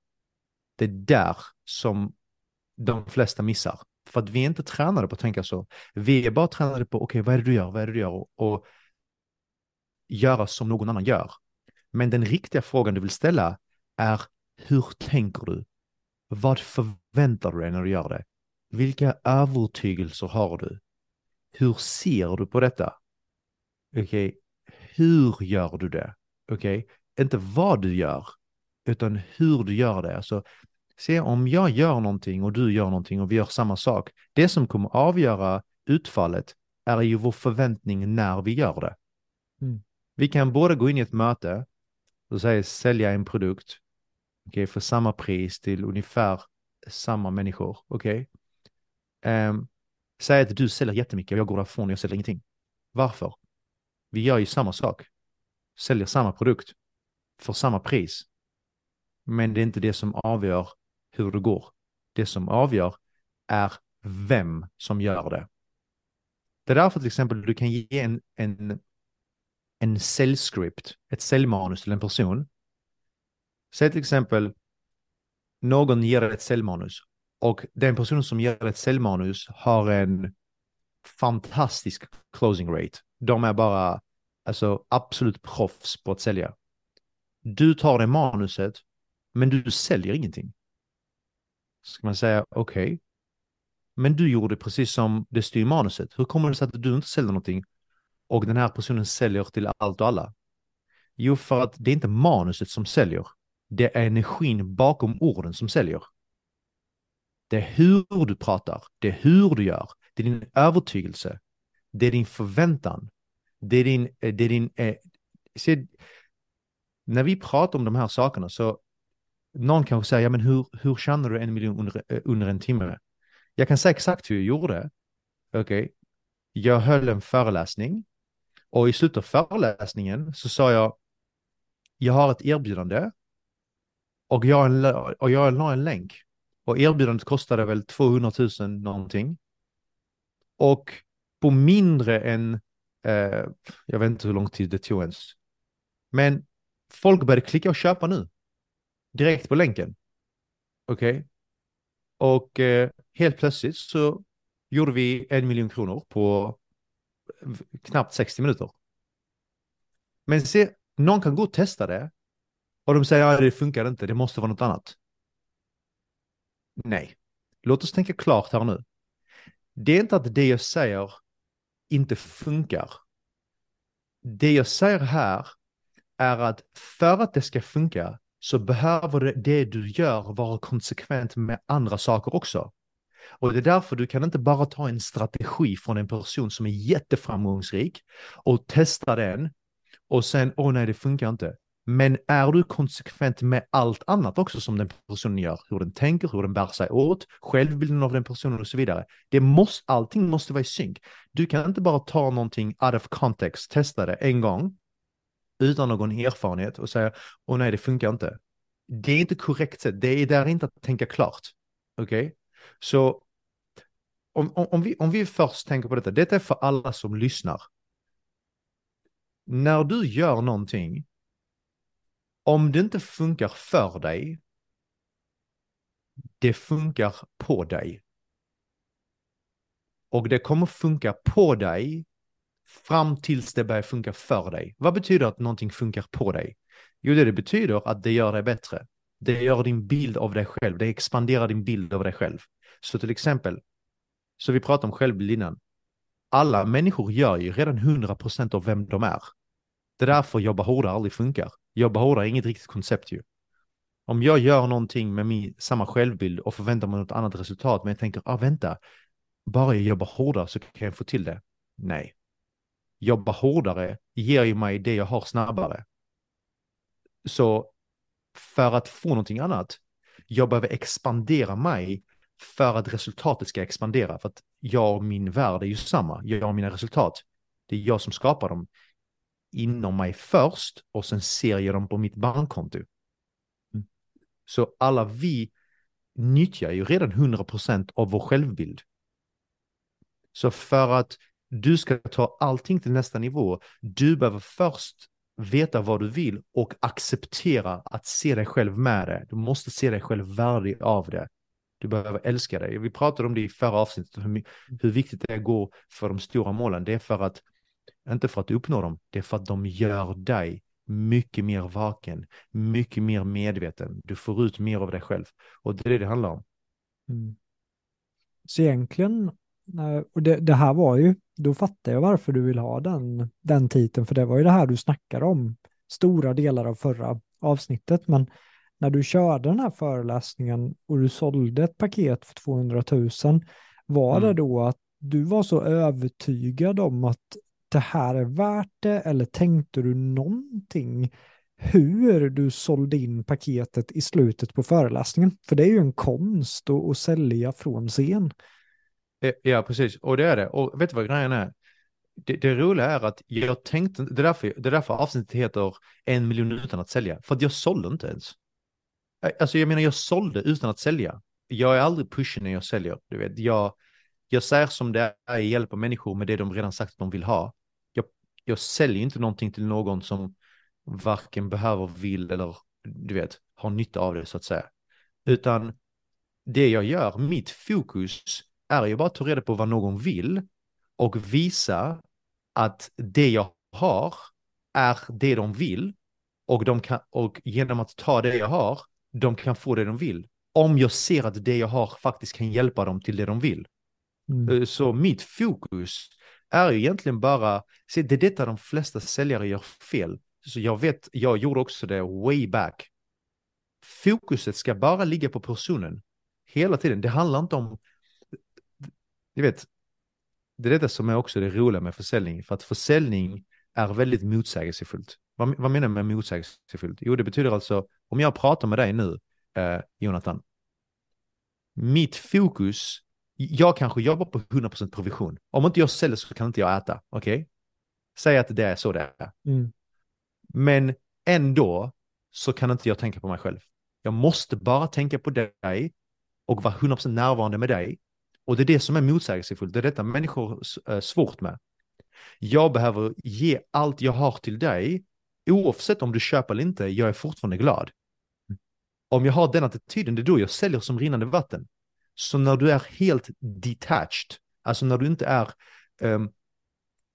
Det är där som de flesta missar. För att vi är inte tränade på att tänka så. Vi är bara tränade på, okej, okay, vad är det du gör, vad är det du gör? Och, och göra som någon annan gör. Men den riktiga frågan du vill ställa är, hur tänker du? Vad förväntar du dig när du gör det? Vilka övertygelser har du? Hur ser du på detta? Okej, okay. hur gör du det? Okej, okay. inte vad du gör, utan hur du gör det. Alltså, se om jag gör någonting och du gör någonting och vi gör samma sak. Det som kommer avgöra utfallet är ju vår förväntning när vi gör det. Mm. Vi kan båda gå in i ett möte och säga sälja en produkt okay, för samma pris till ungefär samma människor. Okej, okay? Um, säg att du säljer jättemycket och jag går därifrån och jag säljer ingenting. Varför? Vi gör ju samma sak. Säljer samma produkt för samma pris. Men det är inte det som avgör hur det går. Det som avgör är vem som gör det. Det är därför till exempel du kan ge en, en, en säljscript, ett säljmanus till en person. Säg till exempel någon ger ett säljmanus och den personen som ger ett säljmanus har en fantastisk closing rate. De är bara alltså absolut proffs på att sälja. Du tar det manuset, men du säljer ingenting. Ska man säga okej, okay. men du gjorde precis som det styr manuset. Hur kommer det sig att du inte säljer någonting och den här personen säljer till allt och alla? Jo, för att det är inte manuset som säljer. Det är energin bakom orden som säljer. Det är hur du pratar, det är hur du gör, det är din övertygelse, det är din förväntan, det är din, eh, det är din, eh, se, när vi pratar om de här sakerna så någon kanske säger, ja men hur, hur tjänar du en miljon under, eh, under en timme? Jag kan säga exakt hur jag gjorde. Okej, okay. jag höll en föreläsning och i slutet av föreläsningen så sa jag, jag har ett erbjudande och jag, och jag la en länk. Och erbjudandet kostade väl 200 000 någonting. Och på mindre än, eh, jag vet inte hur lång tid det tog ens. Men folk började klicka och köpa nu. Direkt på länken. Okej. Okay. Och eh, helt plötsligt så gjorde vi en miljon kronor på knappt 60 minuter. Men se, någon kan gå och testa det och de säger att ja, det funkar inte, det måste vara något annat. Nej, låt oss tänka klart här nu. Det är inte att det jag säger inte funkar. Det jag säger här är att för att det ska funka så behöver det, det du gör vara konsekvent med andra saker också. Och det är därför du kan inte bara ta en strategi från en person som är jätteframgångsrik och testa den och sen, åh oh nej, det funkar inte. Men är du konsekvent med allt annat också som den personen gör, hur den tänker, hur den bär sig åt, självbilden av den personen och så vidare. Det måste, allting måste vara i synk. Du kan inte bara ta någonting out of context, testa det en gång utan någon erfarenhet och säga, åh nej, det funkar inte. Det är inte korrekt sätt, det är där inte att tänka klart. Okej? Okay? Så om, om, om, vi, om vi först tänker på detta, detta är för alla som lyssnar. När du gör någonting om det inte funkar för dig, det funkar på dig. Och det kommer funka på dig fram tills det börjar funka för dig. Vad betyder att någonting funkar på dig? Jo, det, det betyder att det gör dig bättre. Det gör din bild av dig själv. Det expanderar din bild av dig själv. Så till exempel, så vi pratade om självbild innan. Alla människor gör ju redan 100% av vem de är. Det är därför jobba hårdare aldrig funkar. Jobba hårdare är inget riktigt koncept ju. Om jag gör någonting med min, samma självbild och förväntar mig något annat resultat, men jag tänker, ah vänta, bara jag jobbar hårdare så kan jag få till det. Nej. Jobba hårdare ger ju mig det jag har snabbare. Så för att få någonting annat, jag behöver expandera mig för att resultatet ska expandera. För att jag och min värld är ju samma. Jag och mina resultat. Det är jag som skapar dem inom mig först och sen ser jag dem på mitt bankkonto. Mm. Så alla vi nyttjar ju redan 100% av vår självbild. Så för att du ska ta allting till nästa nivå, du behöver först veta vad du vill och acceptera att se dig själv med det. Du måste se dig själv värdig av det. Du behöver älska dig. Vi pratade om det i förra avsnittet, hur, hur viktigt det är att gå för de stora målen. Det är för att inte för att uppnå dem, det är för att de gör dig mycket mer vaken, mycket mer medveten. Du får ut mer av dig själv. Och det är det det handlar om. Mm. Så egentligen, eh, och det, det, här var ju, då fattar jag varför du vill ha den, den titeln, för det var ju det här du snackade om stora delar av förra avsnittet, men när du körde den här föreläsningen och du sålde ett paket för 200 000, var mm. det då att du var så övertygad om att det här är värt det eller tänkte du någonting hur du sålde in paketet i slutet på föreläsningen? För det är ju en konst att, att sälja från scen. Ja, precis. Och det är det. Och vet du vad grejen är? Det, det roliga är att jag tänkte, det är, därför, det är därför avsnittet heter en miljon utan att sälja. För att jag sålde inte ens. Alltså jag menar, jag sålde utan att sälja. Jag är aldrig pushig när jag säljer. Du vet, jag, jag säger som det är, jag hjälper människor med det de redan sagt att de vill ha jag säljer inte någonting till någon som varken behöver, vill eller du vet, har nytta av det så att säga. Utan det jag gör, mitt fokus är ju bara att ta reda på vad någon vill och visa att det jag har är det de vill och, de kan, och genom att ta det jag har, de kan få det de vill. Om jag ser att det jag har faktiskt kan hjälpa dem till det de vill. Mm. Eh, Så mitt fokus är ju egentligen bara, se det är detta de flesta säljare gör fel. Så jag vet, jag gjorde också det way back. Fokuset ska bara ligga på personen. Hela tiden, det handlar inte om, du vet, det är detta som är också det roliga med försäljning. För att försäljning är väldigt motsägelsefullt. Vad, vad menar jag med motsägelsefullt? Jo, det betyder alltså, om jag pratar med dig nu, eh, Jonathan, mitt fokus, jag kanske jobbar på 100% provision. Om inte jag säljer så kan inte jag äta, okej? Okay? Säg att det är så det är. Mm. Men ändå så kan inte jag tänka på mig själv. Jag måste bara tänka på dig och vara 100% närvarande med dig. Och det är det som är motsägelsefullt. Det är detta människor är svårt med. Jag behöver ge allt jag har till dig. Oavsett om du köper eller inte, jag är fortfarande glad. Om jag har den attityden, det är då jag säljer som rinnande vatten. Så när du är helt detached, alltså när du inte är um,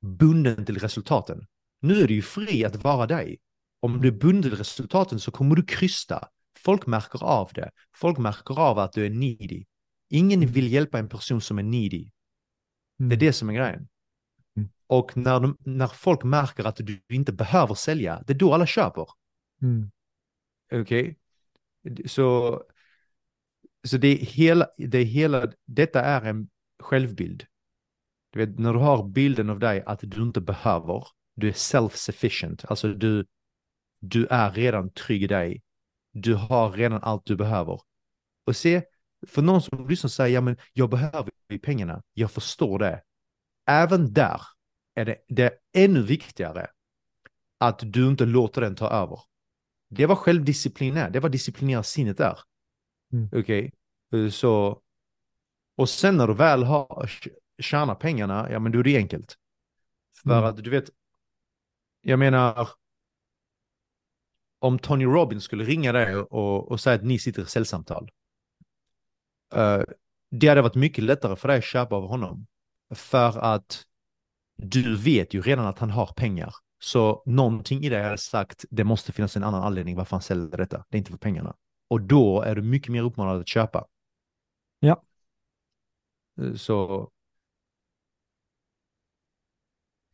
bunden till resultaten. Nu är du ju fri att vara dig. Om du är bunden till resultaten så kommer du krysta. Folk märker av det. Folk märker av att du är needy. Ingen vill hjälpa en person som är needy. Mm. Det är det som är grejen. Mm. Och när, de, när folk märker att du inte behöver sälja, det är då alla köper. Mm. Okej? Okay? Så, så det är hela, det är hela, detta är en självbild. Du vet, när du har bilden av dig att du inte behöver, du är self-sufficient, alltså du, du är redan trygg i dig. Du har redan allt du behöver. Och se, för någon som lyssnar säger, ja men jag behöver ju pengarna, jag förstår det. Även där är det, det är ännu viktigare att du inte låter den ta över. Det var självdisciplin är, det var disciplinera sinnet där. Mm. Okej, okay? så och sen när du väl har tjänar pengarna, ja men då är det enkelt. För Mm. att du vet, jag menar, om Tony Robbins skulle ringa dig och, och säga att ni sitter i säljsamtal. Uh, det hade varit mycket lättare för dig att köpa av honom. För att du vet ju redan att han har pengar. Så någonting i dig hade sagt, det måste finnas en annan anledning varför han säljer detta. Det är inte för pengarna. Och då är du mycket mer uppmanad att köpa. Ja. Uh, Så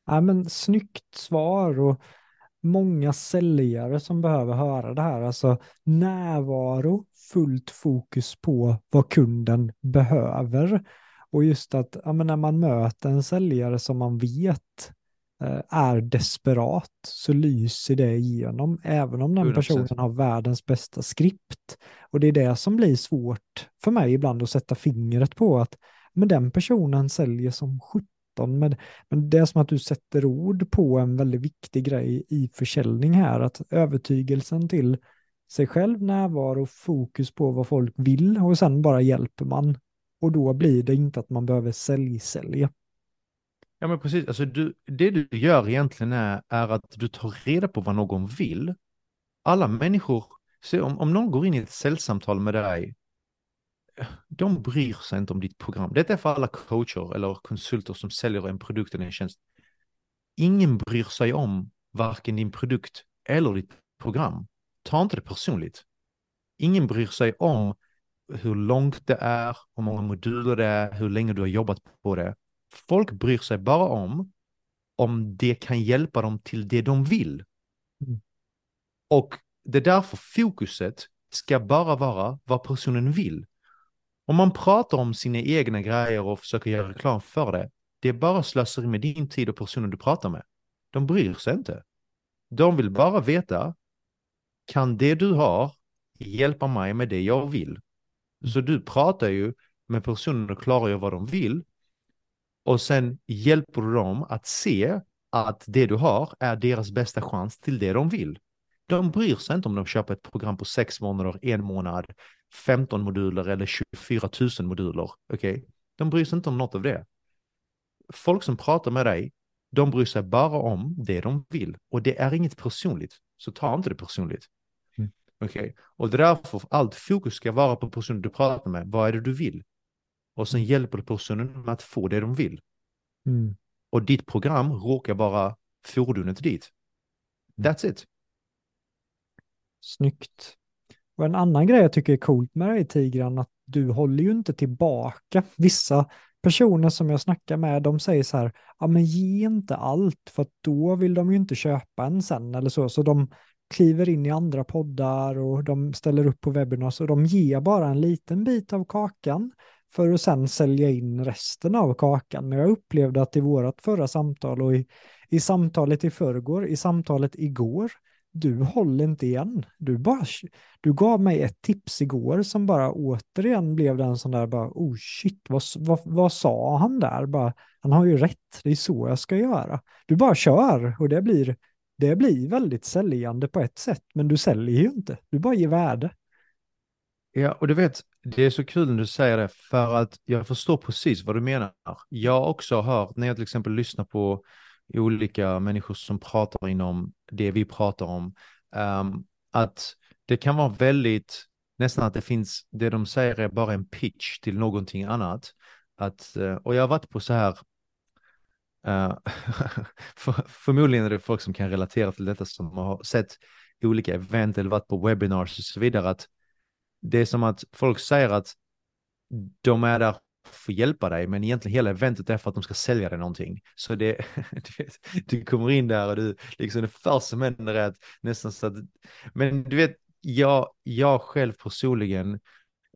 Ja, men snyggt svar och många säljare som behöver höra det här. Alltså närvaro, fullt fokus på vad kunden behöver. Och just att ja, men när man möter en säljare som man vet eh, är desperat så lyser det igenom, även om den 100%. personen har världens bästa skript. Och det är det som blir svårt för mig ibland att sätta fingret på att men den personen säljer som 17 men, men det är som att du sätter ord på en väldigt viktig grej i försäljning här, att övertygelsen till sig själv, närvaro, fokus på vad folk vill och sen bara hjälper man. Och då blir det inte att man behöver säljsälja. Ja men precis, alltså du, det du gör egentligen är, är att du tar reda på vad någon vill. Alla människor, se, om, om någon går in i ett säljsamtal med dig, de bryr sig inte om ditt program. Detta är för alla coacher eller konsulter som säljer en produkt eller en tjänst. Ingen bryr sig om varken din produkt eller ditt program. Ta inte det personligt. Ingen bryr sig om hur långt det är, hur många moduler det är, hur länge du har jobbat på det. Folk bryr sig bara om om det kan hjälpa dem till det de vill. Mm. Och det är därför fokuset ska bara vara vad personen vill. Om man pratar om sina egna grejer och försöker göra reklam för det, det är bara slöseri med din tid och personen du pratar med. De bryr sig inte. De vill bara veta, kan det du har hjälpa mig med det jag vill? Så du pratar ju med personer och klargör vad de vill och sen hjälper du dem att se att det du har är deras bästa chans till det de vill. De bryr sig inte om de köper ett program på sex månader, en månad, 15 moduler eller 24 000 moduler. Okay? De bryr sig inte om något av det. Folk som pratar med dig, de bryr sig bara om det de vill. Och det är inget personligt, så ta inte det personligt. Mm. Okay? Och därför allt fokus ska vara på personen du pratar med. Vad är det du vill? Och sen hjälper du personen med att få det de vill. Mm. Och ditt program råkar vara fordonet dit. That's it. Snyggt. Och en annan grej jag tycker är coolt med dig Tigran, att du håller ju inte tillbaka. Vissa personer som jag snackar med, de säger så här, ja men ge inte allt, för då vill de ju inte köpa en sen eller så. Så de kliver in i andra poddar och de ställer upp på webinars och de ger bara en liten bit av kakan för att sen sälja in resten av kakan. Men jag upplevde att i vårt förra samtal och i, i samtalet i förrgår, i samtalet igår, du håller inte igen. Du, bara, du gav mig ett tips igår som bara återigen blev den sån där bara, oh shit, vad, vad, vad sa han där? Bara, han har ju rätt, det är så jag ska göra. Du bara kör och det blir, det blir väldigt säljande på ett sätt, men du säljer ju inte, du bara ger värde. Ja, och du vet, det är så kul när du säger det, för att jag förstår precis vad du menar. Jag har också hört, när jag till exempel lyssnar på olika människor som pratar inom det vi pratar om, um, att det kan vara väldigt, nästan att det finns, det de säger är bara en pitch till någonting annat. Att, eh, och jag har varit på så här, uh, för, förmodligen är det folk som kan relatera till detta som har sett olika event eller varit på webinars och så vidare, att det är som att folk säger att de är där för att hjälpa dig, men egentligen hela eventet är för att de ska sälja dig någonting. Så det, du, vet, du kommer in där och du, liksom det första som händer är att nästan så att, men du vet, jag, jag själv personligen,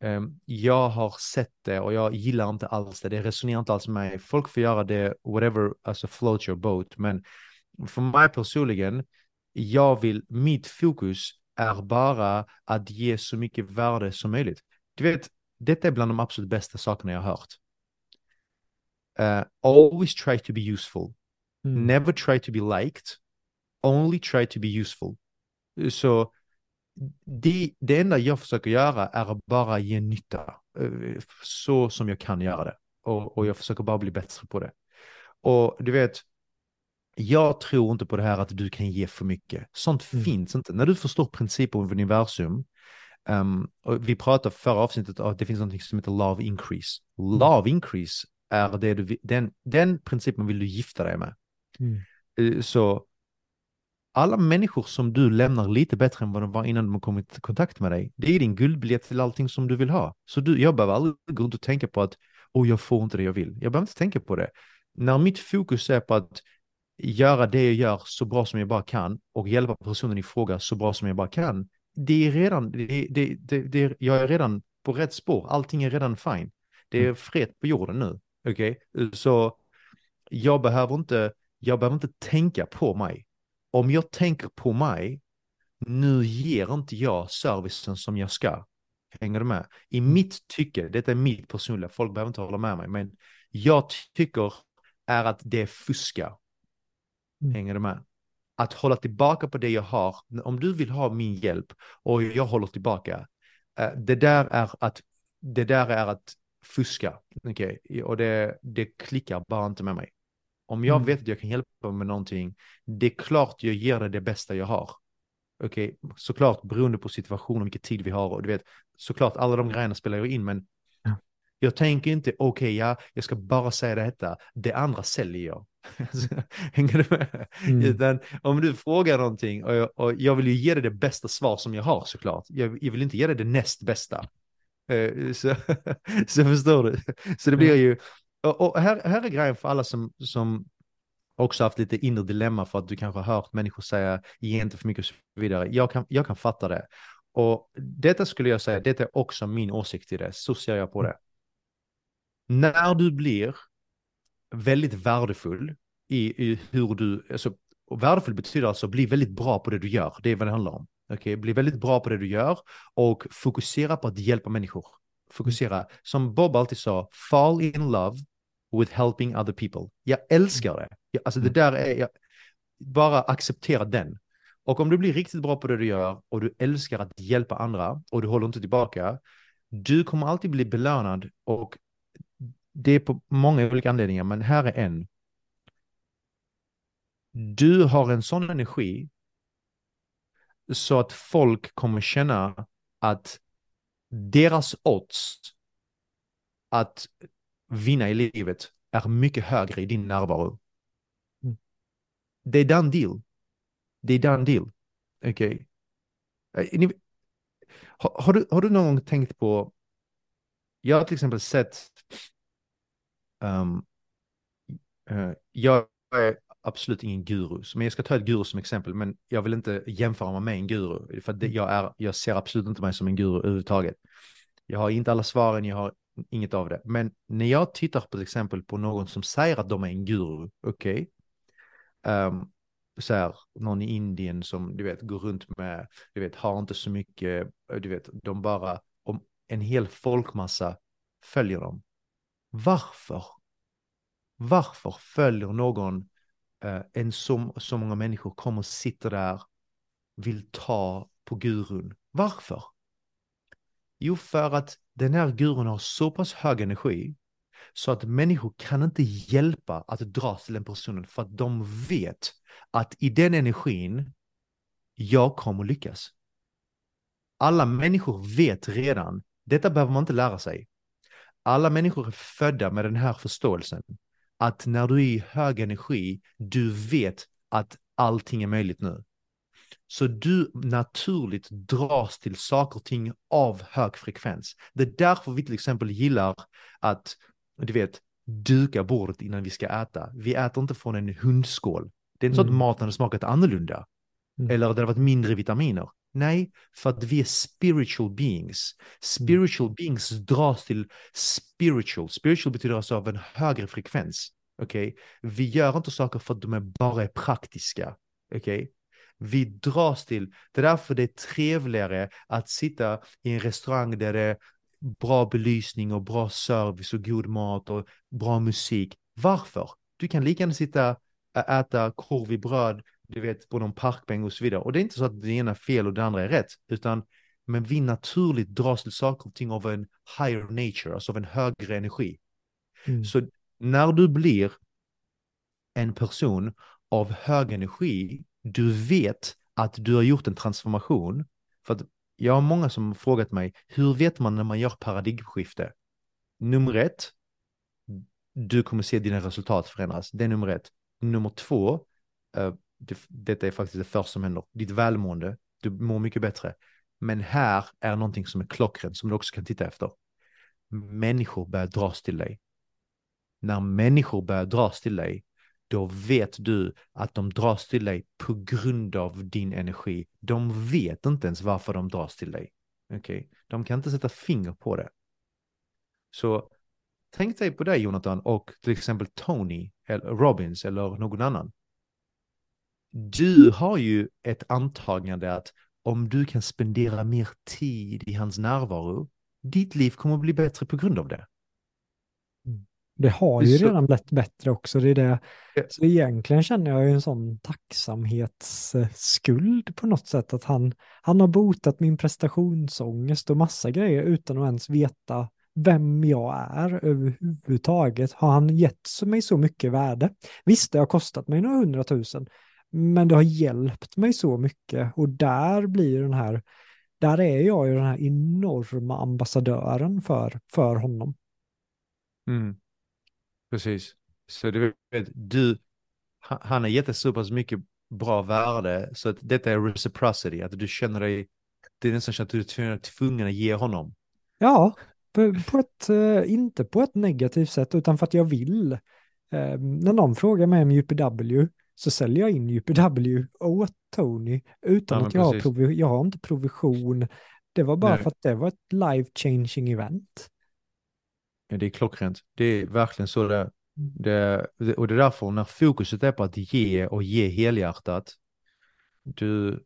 um, jag har sett det och jag gillar inte alls det, det resonerar inte alls med mig. Folk får göra det, whatever, alltså float your boat, men för mig personligen, jag vill, mitt fokus är bara att ge så mycket värde som möjligt. Du vet, detta är bland de absolut bästa sakerna jag har hört. Uh, always try to be useful. Mm. Never try to be liked. Only try to be useful. Så det, det enda jag försöker göra är att bara ge nytta. Uh, så som jag kan göra det. Och, och jag försöker bara bli bättre på det. Och du vet, jag tror inte på det här att du kan ge för mycket. Sånt mm. finns inte. När du förstår principer av universum, um, och vi pratade förra avsnittet om att det finns något som heter love increase. Mm. Love increase är det du, den, den principen vill du gifta dig med. Mm. Uh, så alla människor som du lämnar lite bättre än vad de var innan de kom i kontakt med dig, det är din guldbiljett till allting som du vill ha. Så du, jag behöver aldrig gå runt och tänka på att, oh, jag får inte det jag vill. Jag behöver inte tänka på det. När mitt fokus är på att göra det jag gör så bra som jag bara kan och hjälpa personen i fråga så bra som jag bara kan. Det är redan, det, det, det, det, jag är redan på rätt spår, allting är redan fine. Det är mm. fred på jorden nu, okej? Okay? Så jag behöver inte, jag behöver inte tänka på mig. Om jag tänker på mig, nu ger inte jag servicen som jag ska. Hänger du med? I mm. mitt tycke, detta är mitt personliga, folk behöver inte hålla med mig, men jag tycker är att det är fuska. Mm. Hänger du med? Att hålla tillbaka på det jag har. Om du vill ha min hjälp och jag håller tillbaka. Uh, det där är att, det där är att fuska. Okay? Och det, det klickar bara inte med mig. Om jag mm. vet att jag kan hjälpa med någonting, det är klart jag ger det det bästa jag har. Okej, okay? såklart beroende på situationen, vilken tid vi har och du vet, såklart alla de grejerna spelar ju in, men jag tänker inte, okej, okay, ja, jag ska bara säga detta, det andra säljer jag. Hänger du med? Mm. Utan om du frågar någonting och jag, och jag vill ju ge dig det bästa svar som jag har såklart. Jag, jag vill inte ge dig det näst bästa. Uh, så, så förstår du. Så det blir ju, och, och, här, här är grejen för alla som, som också haft lite inre dilemma för att du kanske har hört människor säga ge inte för mycket och så vidare. Jag kan, jag kan fatta det. Och detta skulle jag säga, detta är också min åsikt i det, så ser jag på det. När du blir väldigt värdefull i, i hur du, alltså, och värdefull betyder alltså bli väldigt bra på det du gör, det är vad det handlar om. Okay? Bli väldigt bra på det du gör och fokusera på att hjälpa människor. Fokusera, som Bob alltid sa, fall in love with helping other people. Jag älskar det. Jag, alltså det där är, jag, bara acceptera den. Och om du blir riktigt bra på det du gör och du älskar att hjälpa andra och du håller inte tillbaka, du kommer alltid bli belönad och det är på många olika anledningar, men här är en. Du har en sån energi så att folk kommer känna att deras odds att vinna i livet är mycket högre i din närvaro. det är done deal. Det är done deal. Okej. Okay. Har, har, du, har du någon gång tänkt på, jag har till exempel sett, um, uh, jag är absolut ingen guru, men jag ska ta ett guru som exempel, men jag vill inte jämföra mig med en guru, för det, jag, är, jag ser absolut inte mig som en guru överhuvudtaget. Jag har inte alla svaren, jag har inget av det. Men när jag tittar på till exempel på någon som säger att de är en guru, okej, okay, um, ehm, så här, någon i Indien som du vet går runt med, du vet, har inte så mycket, du vet, de bara, om en hel folkmassa följer dem. Varför? Varför följer någon eh, en så, så många människor kommer och sitter där, vill ta på gurun? Varför? Jo, för att den här gurun har så pass hög energi så att människor kan inte hjälpa att dras till den personen för att de vet att i den energin, jag kommer lyckas. Alla människor vet redan, detta behöver man inte lära sig. Alla människor är födda med den här förståelsen. Att när du är i hög energi, du vet att allting är möjligt nu. Så du naturligt dras till saker och ting av hög frekvens. Det är därför vi till exempel gillar att, du vet, duka bordet innan vi ska äta. Vi äter inte från en hundskål. Det är inte så att mm. maten hade smakat annorlunda. Mm. Eller det hade varit mindre vitaminer. Nej, för att vi är spiritual beings. Spiritual mm. beings dras till spiritual. Spiritual betyder alltså av en högre frekvens. Okej? Okay? Vi gör inte saker för att de är bara är praktiska. Okej? Okay? Vi dras till, det är därför det är trevligare att sitta i en restaurang där det är bra belysning och bra service och god mat och bra musik. Varför? Du kan lika gärna sitta äta korv i bröd, du vet, på någon parkbänk och så vidare. Och det är inte så att det ena är fel och det andra är rätt, utan men vi naturligt dras till saker och ting av en higher nature, alltså av en högre energi. Mm. Så när du blir en person av hög energi, du vet att du har gjort en transformation. För att jag har många som har frågat mig, hur vet man när man gör paradigmskifte? Nummer ett, du kommer se dina resultat förändras. Det är nummer ett. Nummer två, uh, det, detta är faktiskt det första som händer, ditt välmående, du mår mycket bättre. Men här är någonting som är klockrent som du också kan titta efter. Människor börjar dras till dig. När människor börjar dras till dig, då vet du att de dras till dig på grund av din energi. De vet inte ens varför de dras till dig. Okay? De kan inte sätta finger på det. Så tänk dig på dig Jonathan och till exempel Tony eller Robbins eller någon annan. Du har ju ett antagande att om du kan spendera mer tid i hans närvaro, ditt liv kommer att bli bättre på grund av det. Det har ju så... redan blivit bättre också. Det är det. Så egentligen känner jag ju en sån tacksamhetsskuld på något sätt. Att han, han har botat min prestationsångest och massa grejer utan att ens veta vem jag är överhuvudtaget. Har han gett mig så mycket värde? Visst, det har kostat mig några hundratusen, men det har hjälpt mig så mycket och där blir den här, där är jag ju den här enorma ambassadören för, för honom. Mm. Precis. Så du vet, du, han har gett dig så pass mycket bra värde så att detta är reciprocity, att du känner dig, det är nästan så att du är tvungen att ge honom. Ja, på ett, eh, inte på ett negativt sätt utan för att jag vill. Eh, när någon frågar mig om UPW så säljer jag in UPW åt Tony utan ja, att jag har, provi- jag har inte provision. Det var bara Nej. för att det var ett life changing event. Ja, det är klockrent. Det är verkligen så det är. Det, och det är därför när fokuset är på att ge och ge helhjärtat, du,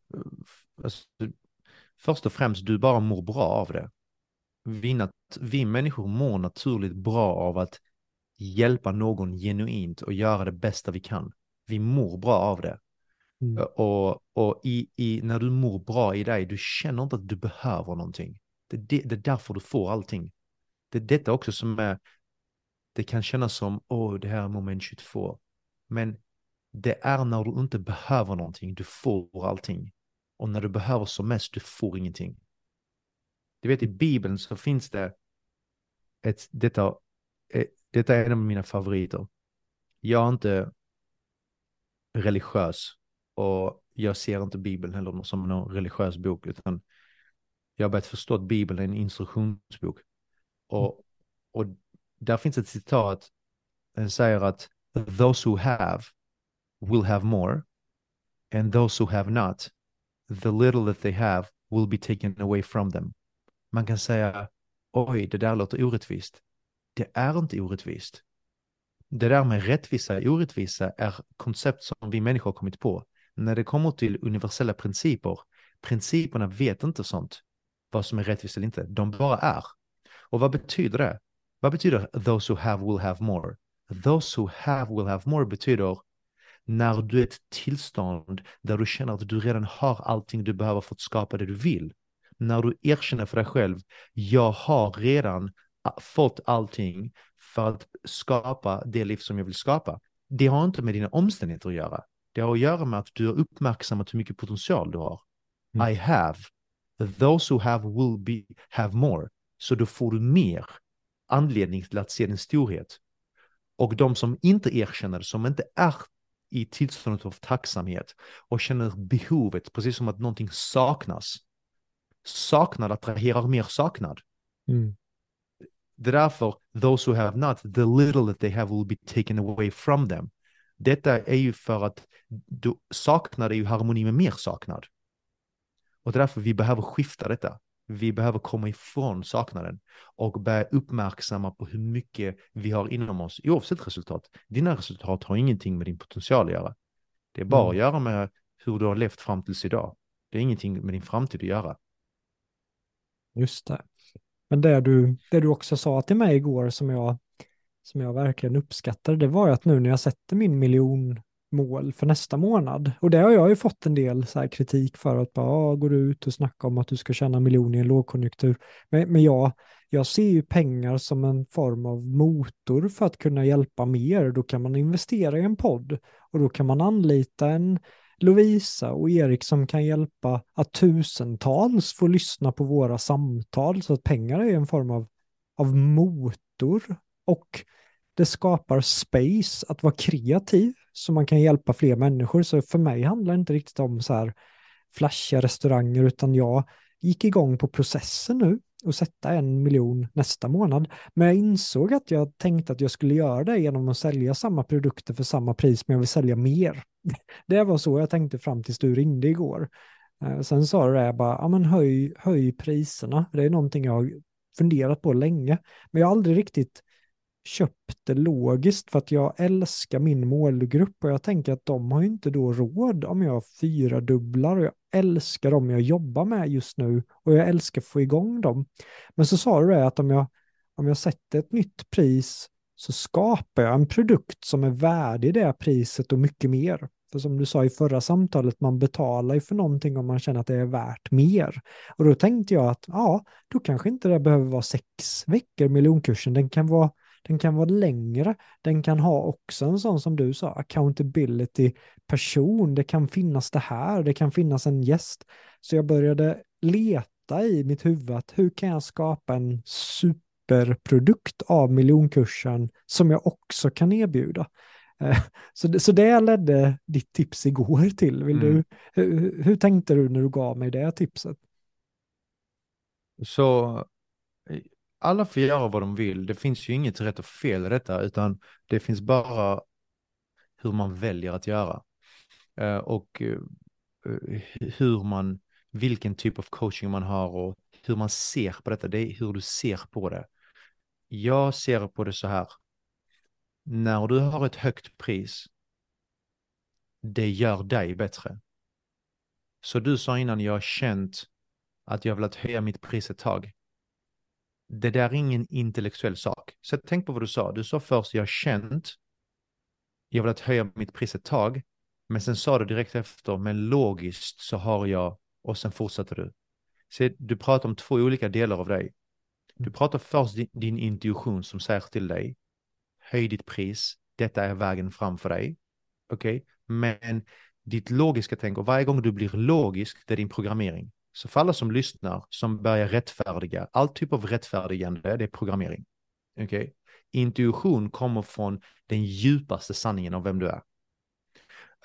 alltså, först och främst, du bara mår bra av det. Vi, vi människor mår naturligt bra av att hjälpa någon genuint och göra det bästa vi kan. Vi mår bra av det. Mm. Och, och i, i, när du mår bra i dig, du känner inte att du behöver någonting. Det, det, det är därför du får allting det är detta också som är, det kan kännas som, åh, det här är moment 22. Men det är när du inte behöver någonting, du får allting. Och när du behöver som mest, du får ingenting. Du vet, i Bibeln så finns det ett, detta, ett, detta är en av mina favoriter. Jag har inte, religiös. Och jag ser inte Bibeln heller som någon religiös bok, utan jag har börjat förstå att Bibeln är en instruktionsbok. Och, och där finns ett citat, den säger att those who have will have more, and those who have not, the little that they have will be taken away from them. Man kan säga, oj, det där låter orättvist. Det är inte orättvist. Det där med rättvisa och orättvisa är koncept som vi människor har kommit på. När det kommer till universella principer, principerna vet inte sånt, vad som är rättvist eller inte. De bara är. Och vad betyder det? Vad betyder those who have will have more? Those who have will have more betyder när du är ett tillstånd där du känner att du redan har allting du behöver för att skapa det du vill. När du erkänner för dig själv, jag har redan äh, fått allting för att skapa det liv som jag vill skapa. Det har inte med dina omständigheter att göra. Det har att göra med att du har uppmärksammat hur mycket potential du har. Mm. I have. Those who have will be, have more. Så då får du mer anledning till att se din storhet. Och de som inte erkänner, som inte är i tillståndet av tacksamhet och känner behovet, precis som att någonting saknas. Saknad attraherar mer saknad. Mm. Därför, those who have not, the little that they have will be taken away from them. Detta är ju för att du saknad är ju harmoni med mer saknad. Och därför vi behöver skifta detta. Vi behöver komma ifrån saknaden och börja uppmärksamma på hur mycket vi har inom oss, oavsett resultat. Dina resultat har ingenting med din potential att göra. Det är bara mm. att göra med hur du har levt fram tills idag. Det är ingenting med din framtid att göra. Just det. Men det du, det du också sa till mig igår som jag, som jag verkligen uppskattade, det var ju att nu när jag sätter min miljon mål för nästa månad. Och det har jag ju fått en del så kritik för att bara, ah, går du ut och snackar om att du ska tjäna miljoner i en lågkonjunktur. Men, men jag, jag ser ju pengar som en form av motor för att kunna hjälpa mer. Då kan man investera i en podd och då kan man anlita en Lovisa och Erik som kan hjälpa att tusentals får lyssna på våra samtal. Så att pengar är en form av, av motor och det skapar space att vara kreativ så man kan hjälpa fler människor. Så för mig handlar det inte riktigt om så här flashiga restauranger utan jag gick igång på processen nu och sätta en miljon nästa månad. Men jag insåg att jag tänkte att jag skulle göra det genom att sälja samma produkter för samma pris, men jag vill sälja mer. Det var så jag tänkte fram tills du ringde igår. Eh, sen sa du det, bara, ja men höj, höj priserna. Det är någonting jag har funderat på länge, men jag har aldrig riktigt köpt det logiskt för att jag älskar min målgrupp och jag tänker att de har inte då råd om jag fyra dubblar och jag älskar dem jag jobbar med just nu och jag älskar att få igång dem. Men så sa du det att om jag, om jag sätter ett nytt pris så skapar jag en produkt som är värdig det priset och mycket mer. För som du sa i förra samtalet, man betalar ju för någonting om man känner att det är värt mer. Och då tänkte jag att ja, då kanske inte det behöver vara sex veckor miljonkursen, den kan vara den kan vara längre. Den kan ha också en sån som du sa, accountability person. Det kan finnas det här, det kan finnas en gäst. Så jag började leta i mitt huvud att hur kan jag skapa en superprodukt av miljonkursen som jag också kan erbjuda. Eh, så det, så det ledde ditt tips igår till. Vill mm. du, hur, hur tänkte du när du gav mig det tipset? Så alla får göra vad de vill. Det finns ju inget rätt och fel i detta, utan det finns bara hur man väljer att göra. Eh, och eh, hur man, vilken typ av coaching man har och hur man ser på detta. Det är hur du ser på det. Jag ser på det så här. När du har ett högt pris, det gör dig bättre. Så du sa innan jag har känt att jag velat höja mitt pris ett tag det där är ingen intellektuell sak. Så tänk på vad du sa. Du sa först, jag har känt, jag vill att höja mitt pris ett tag, men sen sa du direkt efter, men logiskt så har jag, och sen fortsatte du. Så du pratar om två olika delar av dig. Du pratar först din, din intuition som säger till dig, höj ditt pris, detta är vägen fram för dig. Okej, okay? men ditt logiska tänk, och varje gång du blir logisk, det är din programmering. Så för alla som lyssnar, som börjar rättfärdiga, all typ av rättfärdigande, det är programmering. Okay? Intuition kommer från den djupaste sanningen om vem du är.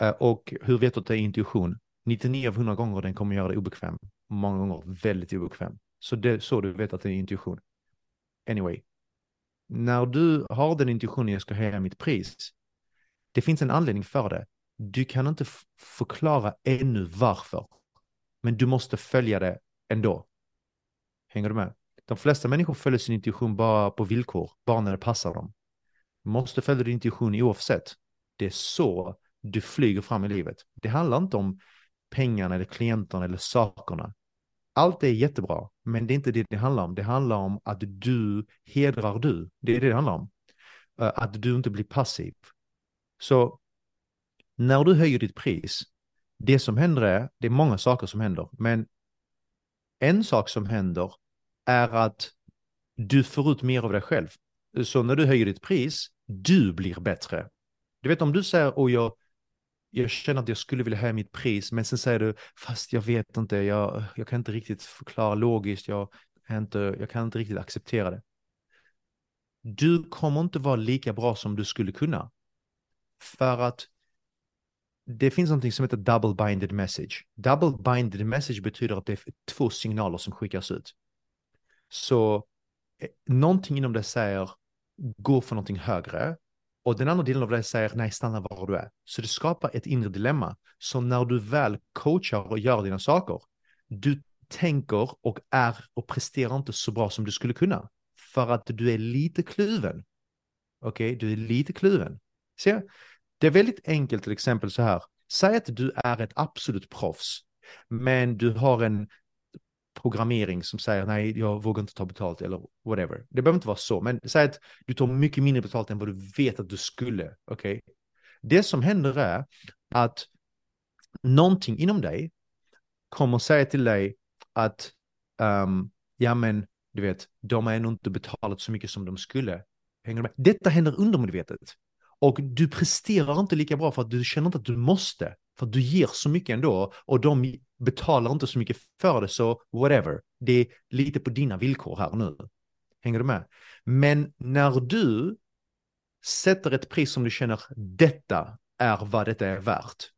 Eh, och hur vet du att det är intuition? 99 av 100 gånger den kommer göra dig obekväm. Många gånger väldigt obekväm. Så det är så du vet att det är intuition. Anyway. När du har den intuitionen jag ska höja mitt pris. Det finns en anledning för det. Du kan inte förklara ännu varför. Men du måste följa det ändå. Hänger du med? De flesta människor följer sin intuition bara på villkor, bara när det passar dem. Du måste följa din intuition oavsett. Det är så du flyger fram i livet. Det handlar inte om pengarna eller klienterna eller sakerna. Allt är jättebra, men det är inte det det handlar om. Det handlar om att du hedrar du. Det är det det handlar om. Eh, att du inte blir passiv. Så när du höjer ditt pris, det som händer är, det är många saker som händer, men en sak som händer är att du får ut mer av dig själv. Så när du höjer ditt pris, du blir bättre. Du vet om du säger, och jag, jag känner att jag skulle vilja höja mitt pris, men sen säger du, fast jag vet inte, jag, jag kan inte riktigt förklara logiskt, jag, inte, jag kan inte riktigt acceptera det. Du kommer inte vara lika bra som du skulle kunna. För att det finns något som heter double binded message. Double binded message betyder att det är två signaler som skickas ut. Så eh, någonting inom det säger gå för någonting högre och den andra delen av det säger nej, stanna var du är. Så det skapar ett inre dilemma. Så när du väl coachar och gör dina saker, du tänker och är och presterar inte så bra som du skulle kunna. För att du är lite kluven. Okej, okay? du är lite kluven. Se, det är väldigt enkelt till exempel så här. Säg att du är ett absolut proffs, men du har en programmering som säger nej, jag vågar inte ta betalt eller whatever. Det behöver inte vara så, men säg att du tar mycket mindre betalt än vad du vet att du skulle. Okej? Okay? Det som händer är att någonting inom dig kommer säga till dig att um, ja, men du vet, de har ändå inte betalat så mycket som de skulle. Hänger med? Detta händer undermedvetet. Och du presterar inte lika bra för att du känner inte att du måste. För att du ger så mycket ändå och de betalar inte så mycket för det, så whatever. Det är lite på dina villkor här nu. Hänger du med? Men när du sätter ett pris som du känner, detta är vad detta är värt.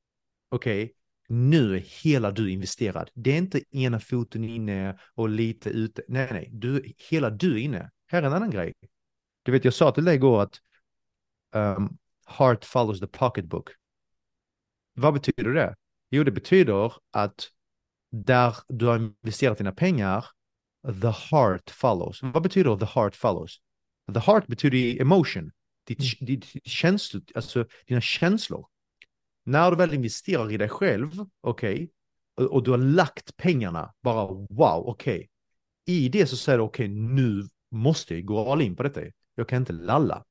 Okej, okay? nu är hela du investerad. Det är inte ena foten inne och lite ute. Nej, nej, du, hela du är inne. Här är en annan grej. Du vet, jag sa till dig igår att um, heart follows the pocketbook. Vad betyder det? Jo, det betyder att där du har investerat dina pengar, the heart follows. Vad betyder the heart follows? The heart betyder emotion, ditt, mm. ditt känslor, alltså dina känslor. När du väl investerar i dig själv, okej, okay, och, och, du har lagt pengarna, bara wow, okej. Okay. I det så säger du okej, okay, nu måste jag gå all in på detta. Jag kan inte lalla.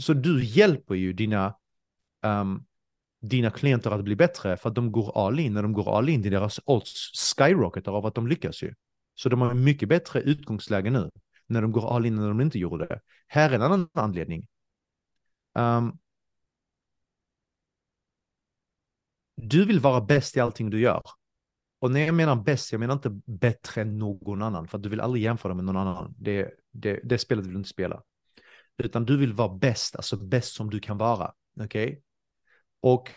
Så du hjälper ju dina um, dina klienter att bli bättre för att de går all in. När de går all in, deras odds skyrocketar av att de lyckas ju. Så de har mycket bättre utgångsläge nu när de går all in när de inte gjorde det. Här är en annan anledning. Um, du vill vara bäst i allting du gör. Och när jag menar bäst, jag menar inte bättre än någon annan, för att du vill aldrig jämföra med någon annan. Det, det, det spelet vill du inte spela. Utan du vill vara bäst, alltså bäst som du kan vara. Okej? Okay? Och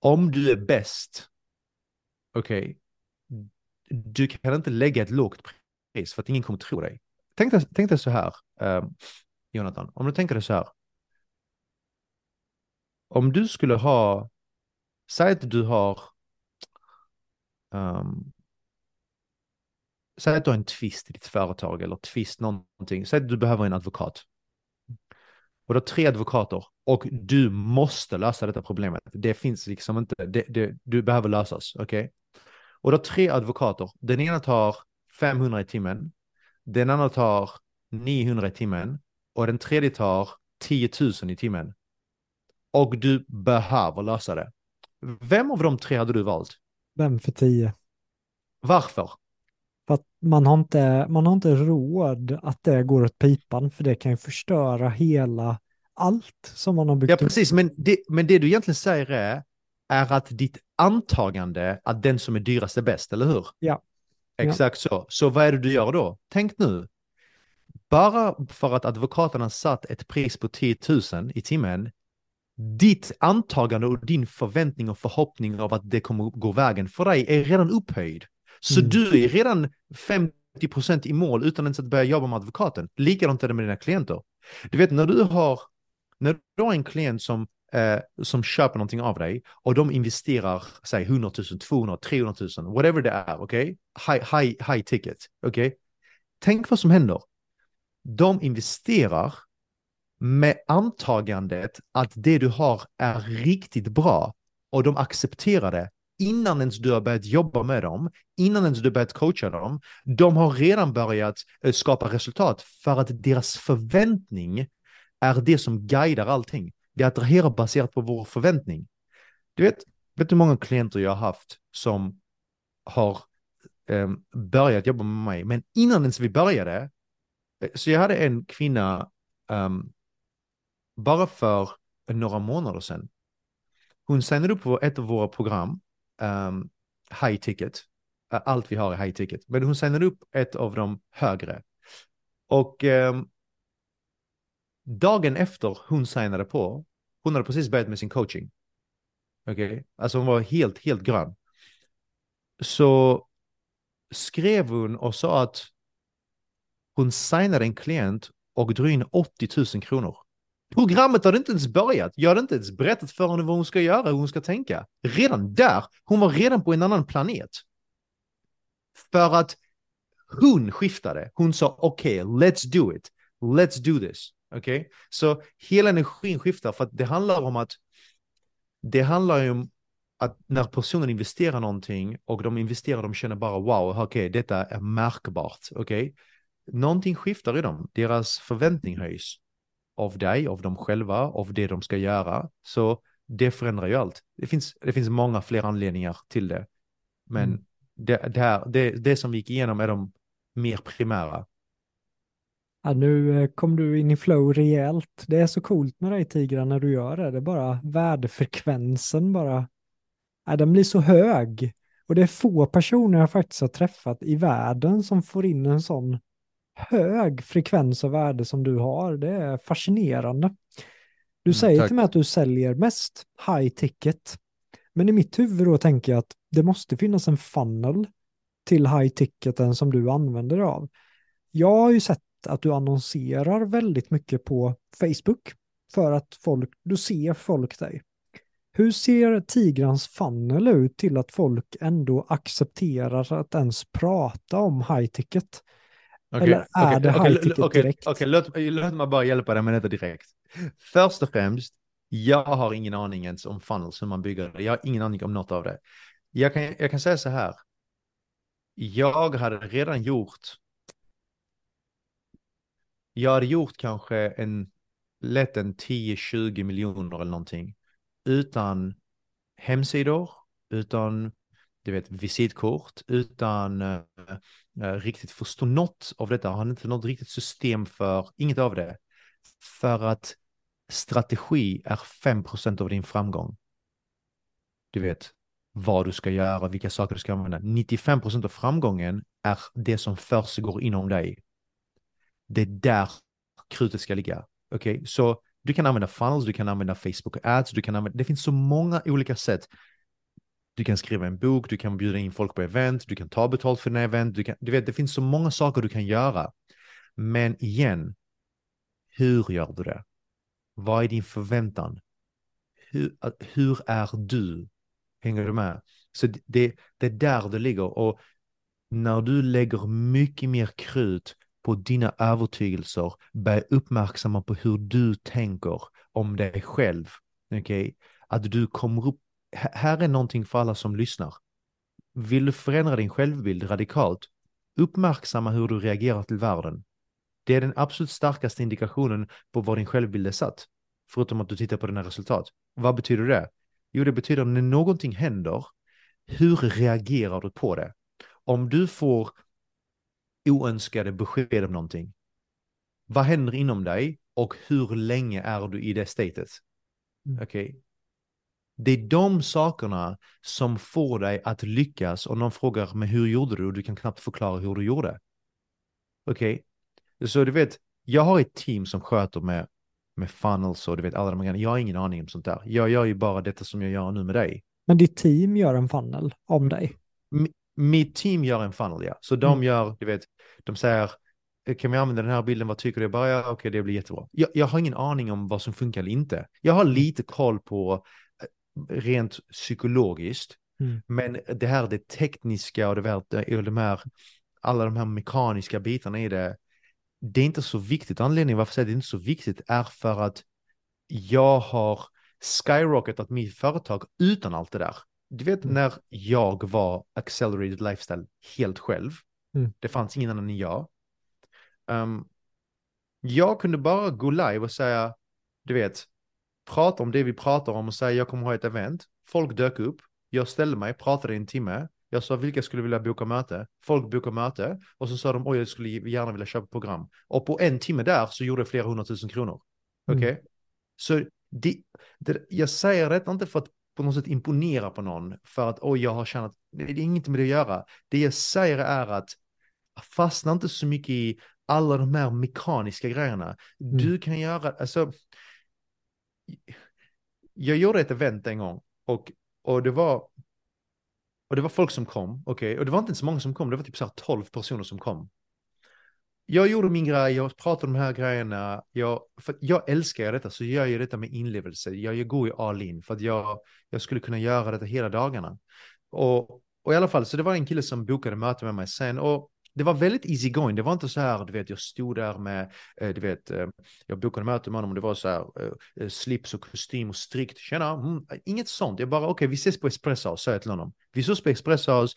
om du är bäst, okej, okay, du kan inte lägga ett lågt pris för att ingen kommer tro dig. Tänk dig, tänk dig så här, eh, Jonathan, om du tänker dig så här. Om du skulle ha, säg att du har, um, säg att du har en tvist i ditt företag eller tvist någonting, säg att du behöver en advokat. Och du har tre advokater och du måste lösa detta problemet. Det finns liksom inte, det, det, du behöver lösas, okej? Okay? Och har tre advokater. Den ena tar 500 i timmen, den andra tar 900 i timmen och den tredje tar 10 000 i timmen. Och du behöver lösa det. Vem av de tre hade du valt? Vem för 10? Varför? För att man har, inte, man har inte råd att det går åt pipan, för det kan ju förstöra hela allt som man har byggt Ja, precis, men det, men det du egentligen säger är, är att ditt antagande att den som är dyrast är bäst, eller hur? Ja. Exakt ja. så. Så vad är det du gör då? Tänk nu, bara för att advokaterna satt ett pris på 10 000 i timmen ditt antagande och din förväntning och förhoppning av att det kommer gå vägen för dig är redan upphöjd. Så Mm. du är redan 50% i mål utan ens att börja jobba med advokaten. Likadant är det med dina klienter. Du vet när du har, när du har en klient som, eh, som köper någonting av dig och de investerar, säg 100 000, 200 300 000, whatever det är, okej? High, high, high ticket, okej? Tänk vad som händer. De investerar med antagandet att det du har är riktigt bra och de accepterar det innan ens du har börjat jobba med dem, innan ens du har börjat coacha dem. De har redan börjat eh, skapa resultat för att deras förväntning är det som guidar allting. Det attraherar baserat på vår förväntning. Du vet, vet du hur många klienter jag har haft som har eh, börjat jobba med mig, men innan ens vi började, eh, så jag hade en kvinna um, bara för några månader sedan. Hon signade upp på ett av våra program, um, high ticket. Allt vi har är high ticket. Men hon signade upp ett av de högre. Och um, dagen efter hon signade på, hon hade precis börjat med sin coaching. Okej, okay? alltså hon var helt, helt grön. Så skrev hon och sa att hon signade en klient och drog in 80 000 kronor. Programmet hade inte ens börjat. Jag hade inte ens berättat för henne vad hon ska göra, hur hon ska tänka. Redan där, hon var redan på en annan planet. För att hon skiftade. Hon sa okej, okay, let's do it. Let's do this. Okej? Okay? Så hela energin skiftar för att det handlar om att det handlar ju om att när personen investerar någonting och de investerar, de känner bara wow, okej, okay, detta är märkbart. Okej? Okay? Någonting skiftar i dem. Deras förväntning höjs av dig, av dem själva, av det de ska göra. Så det förändrar ju allt. Det finns, det finns många fler anledningar till det. Men mm. det, det, här, det, det som vi gick igenom är de mer primära. Ja, nu kom du in i flow rejält. Det är så coolt med dig Tigra när du gör det. Det är bara värdefrekvensen bara. Ja, den blir så hög. Och det är få personer jag faktiskt har träffat i världen som får in en sån hög frekvens och värde som du har. Det är fascinerande. Du säger tack. till mig att du säljer mest high ticket. Men i mitt huvud då tänker jag att det måste finnas en funnel till high ticketen som du använder av. Jag har ju sett att du annonserar väldigt mycket på Facebook för att folk, du ser folk dig. Hur ser Tigrans funnel ut till att folk ändå accepterar att ens prata om high ticket? Okay, Eller är okay, det okay, high ticket okay, direkt? Okej, låt, låt mig bara hjälpa dig med detta direkt. Först och främst, jag har ingen aning ens om funnels, hur man bygger det. Jag har ingen aning om något av det. Jag kan, jag kan säga så här. Jag hade redan gjort. Jag hade gjort kanske en lätt en 10-20 miljoner eller någonting. Utan hemsidor, utan du vet, visitkort, utan uh, Eh, riktigt förstå något av detta. Han har inte något riktigt system för, inget av det. För att strategi är 5% av din framgång. Du vet, vad du ska göra, vilka saker du ska använda. 95% av framgången är det som försiggår inom dig. Det är där krutet ska ligga. Okej, okay? så du kan använda funnels, du kan använda Facebook ads, du kan använda, det finns så många olika sätt. Du kan skriva en bok, du kan bjuda in folk på event, du kan ta betalt för dina event, du, kan, du vet, det finns så många saker du kan göra. Men igen, hur gör du det? Vad är din förväntan? Hur, hur är du? Hänger du med? Så det, det är där det ligger. Och när du lägger mycket mer krut på dina övertygelser, börja uppmärksamma på hur du tänker om dig själv. Okay? Att du kommer upp, här är någonting för alla som lyssnar. Vill du förändra din självbild radikalt, uppmärksamma hur du reagerar till världen. Det är den absolut starkaste indikationen på var din självbild är satt. Förutom att du tittar på dina resultat. Vad betyder det? Jo, det betyder när någonting händer, hur reagerar du på det? Om du får oönskade besked om någonting, vad händer inom dig och hur länge är du i det statet? Mm. Okej? Okay? Det är de sakerna som får dig att lyckas och någon frågar men hur gjorde du? Och du kan knappt förklara hur du gjorde. Okej? Okay? Så du vet, jag har ett team som sköter med med funnels och du vet alla de grejerna. Jag har ingen aning om sånt där. Jag gör ju bara detta som jag gör nu med dig. Men ditt team gör en funnel om dig? M mitt team gör en funnel, ja. Så de mm. gör, du vet, de säger, kan vi använda den här bilden, vad tycker du? Jag bara, ja, okej, okay, det blir jättebra. Jag, jag har ingen aning om vad som funkar eller inte. Jag har lite koll på rent psykologiskt, mm. men det här det tekniska och det här, de här, alla de här mekaniska bitarna i det, det är inte så viktigt. Anledningen varför jag det är inte så viktigt är för att jag har skyrocketat mitt företag utan allt det där. Du vet mm. när jag var accelerated lifestyle helt själv. Mm. Det fanns ingen annan än jag. Um, jag kunde bara gå live och säga, du vet, prata om det vi pratar om och säga jag kommer ha ett event. Folk dök upp, jag ställde mig, pratade i en timme. Jag sa vilka skulle vilja boka möte. Folk bokade möte och så sa de oj jag skulle gärna vilja köpa program. Och på en timme där så gjorde jag flera hundratusen kronor. Mm. Okej? Okay? Mm. Så det, det, jag säger detta inte för att på något sätt imponera på någon för att oj jag har tjänat, det är inget med det att göra. Det jag säger är att fastna inte så mycket i alla de här mekaniska grejerna. Mm. Du kan göra, alltså, jag gjorde ett event en gång och, och det var och det var folk som kom, okej, okay? och det var inte så många som kom, det var typ så här 12 personer som kom. Jag gjorde min grej, jag pratade om de här grejerna, jag, för jag älskar detta, så jag gör detta med inlevelse. Jag, jag går ju all in, för att jag, jag skulle kunna göra detta hela dagarna. Och, och i alla fall, så det var en kille som bokade möte med mig sen, och det var väldigt easy going. Det var inte så här, du vet, jag stod där med, eh, du vet, eh, jag bokade möte med honom och det var så här, eh, slips och kostym och strikt. Tjena, mm, inget sånt. Jag bara, okej, okay, vi ses på Espresso House, sa jag till honom. Vi sågs på Espresso House,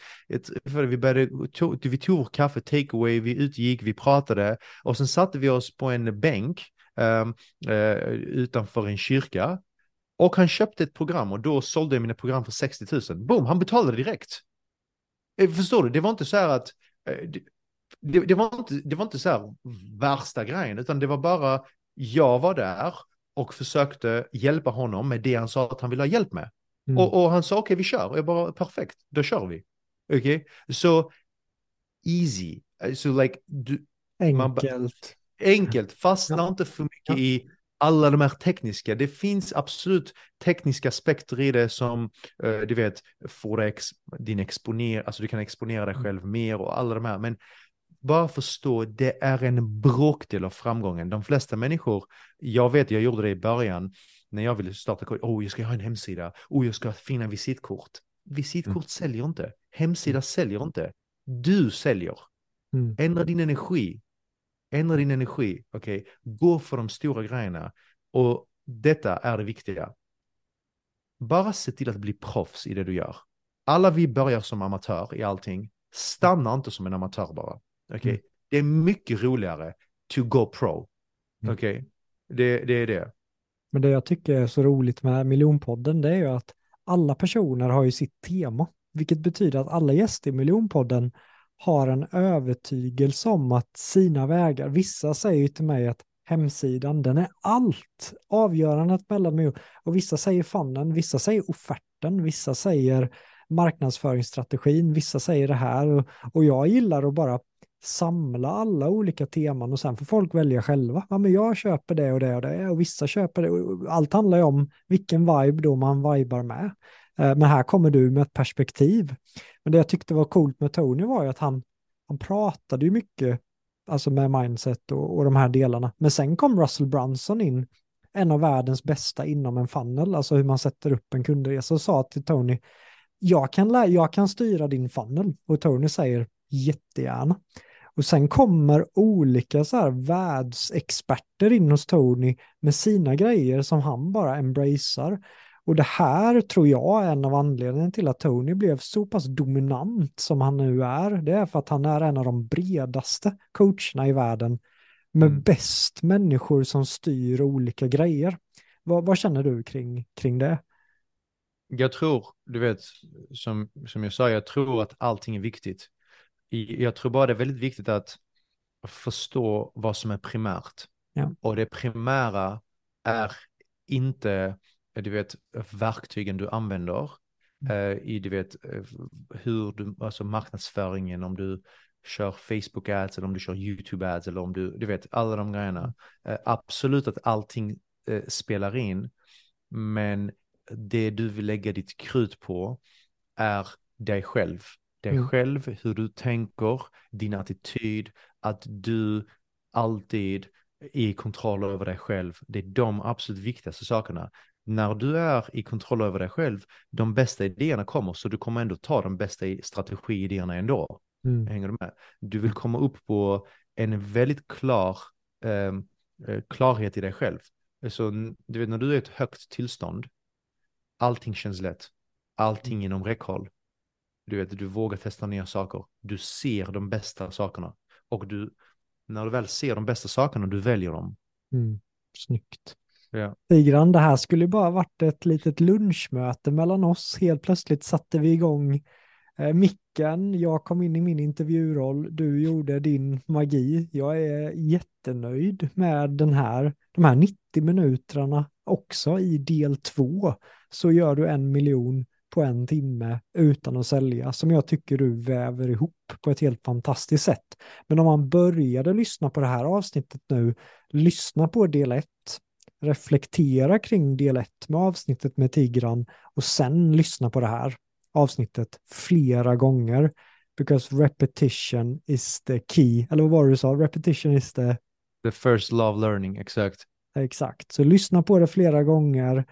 vi började, tog, vi tog kaffe, takeaway, vi utgick, vi pratade och sen satte vi oss på en bänk um, uh, utanför en kyrka. Och han köpte ett program och då sålde jag mina program för 60 000. Boom, han betalade direkt. Förstår du? Det var inte så här att det, det, var inte, det var inte så här värsta grejen, utan det var bara jag var där och försökte hjälpa honom med det han sa att han ville ha hjälp med. Mm. Och, och, han sa okej, okay, vi kör. Och jag bara perfekt, då kör vi. Okej, okay? så easy. So like, du, enkelt. enkelt, fastna ja. inte för mycket ja. i alla de här tekniska. Det finns absolut tekniska aspekter i det som, uh, du vet, får ex, din exponera, alltså du kan exponera dig mm. själv mer och alla de här. Men bara förstå, det är en bråkdel av framgången. De flesta människor, jag vet, jag gjorde det i början, när jag ville starta, oh jag ska ha en hemsida, oh jag ska ha fina visitkort. Visitkort mm. säljer inte, hemsida mm. säljer inte, du säljer. Mm. Ändra din energi, Ändra din energi, okej? Okay? Gå för de stora grejerna. Och detta är det viktiga. Bara se till att bli proffs i det du gör. Alla vi börjar som amatör i allting. Stanna inte som en amatör bara. Okay? Mm. Det är mycket roligare to go pro. Mm. Okej? Okay? Det, det är det. Men det jag tycker är så roligt med miljonpodden det är ju att alla personer har ju sitt tema, vilket betyder att alla gäster i miljonpodden har en övertygelse om att sina vägar, vissa säger till mig att hemsidan, den är allt. Avgörandet mellan mig och vissa säger fannen, vissa säger offerten, vissa säger marknadsföringsstrategin, vissa säger det här och, och jag gillar att bara samla alla olika teman och sen får folk välja själva. Ja, men jag köper det och det och det och vissa köper det. Allt handlar ju om vilken vibe då man vibar med. Eh, men här kommer du med ett perspektiv. Men det jag tyckte var coolt med Tony var ju att han, han pratade ju mycket alltså med mindset och, och de här delarna. Men sen kom Russell Brunson in, en av världens bästa inom en funnel, alltså hur man sätter upp en kundresa och sa till Tony, jag kan, jag kan styra din funnel. Och Tony säger jättegärna. Och sen kommer olika så här världsexperter in hos Tony med sina grejer som han bara embracear. Och det här tror jag är en av anledningarna till att Tony blev så pass dominant som han nu är. Det är för att han är en av de bredaste coacherna i världen med mm. bäst människor som styr olika grejer. Vad, vad, känner du kring, kring det? Jag tror, du vet, som, som jag sa, jag tror att allting är viktigt. Jag tror bara det är väldigt viktigt att förstå vad som är primärt. Ja. Och det primära är inte du vet, verktygen du använder mm. eh, i, du vet, eh, hur du, alltså marknadsföringen, om du kör Facebook ads eller om du kör YouTube ads eller om du, du vet, alla de grejerna. Eh, absolut att allting eh, spelar in, men det du vill lägga ditt krut på är dig själv. Dig Mm. själv, hur du tänker, din attityd, att du alltid är i kontroll över dig själv. Det är de absolut viktigaste sakerna. När du är i kontroll över dig själv, de bästa idéerna kommer, så du kommer ändå ta de bästa strategiidéerna ändå. Mm. Hänger du med? Du vill komma upp på en väldigt klar ehm, eh, klarhet i dig själv. Så du vet när du är i ett högt tillstånd, allting känns lätt. Allting inom räckhåll. Du vet, du vågar testa nya saker. Du ser de bästa sakerna. Och du, när du väl ser de bästa sakerna, du väljer dem. Mm. Snyggt. Ja. Tigran, det här skulle ju bara varit ett litet lunchmöte mellan oss. Helt plötsligt satte vi igång eh, micken. Jag kom in i min intervjuroll. Du gjorde din magi. Jag är jättenöjd med den här, de här 90 minuterna också i del två. Så gör du en miljon på en timme utan att sälja som jag tycker du väver ihop på ett helt fantastiskt sätt. Men om man började lyssna på det här avsnittet nu, lyssna på del ett, reflektera kring del ett med avsnittet med Tigran och sen lyssna på det här avsnittet flera gånger. Because repetition is the key. Eller vad var det du sa? Repetition is the... The first love learning, exakt. Exakt. Så lyssna på det flera gånger.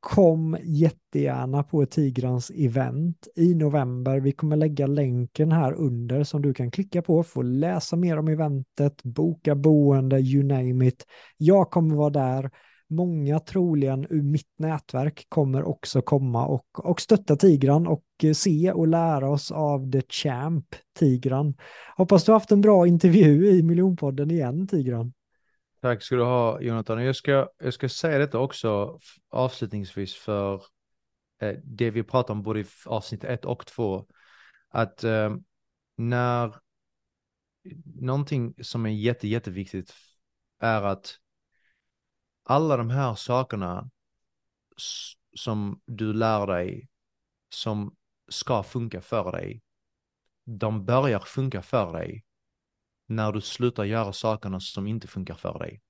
Kom jättegärna på Tigrans event i november. Vi kommer lägga länken här under som du kan klicka på för att läsa mer om eventet, boka boende, you name it. Jag kommer vara där. Många troligen ur mitt nätverk kommer också komma och, och stötta Tigran och eh, se och lära oss av The Champ Tigran. Hoppas du haft en bra intervju i Miljonpodden igen Tigran. Tack ska du ha Jonathan. Jag ska, jag ska säga detta också avslutningsvis för eh, det vi pratar om både i avsnitt 1 och 2. Att eh, när någonting som är jätte, jätteviktigt är att alla de här sakerna som du lär dig som ska funka för dig, de börjar funka för dig när du slutar göra sakerna som inte funkar för dig.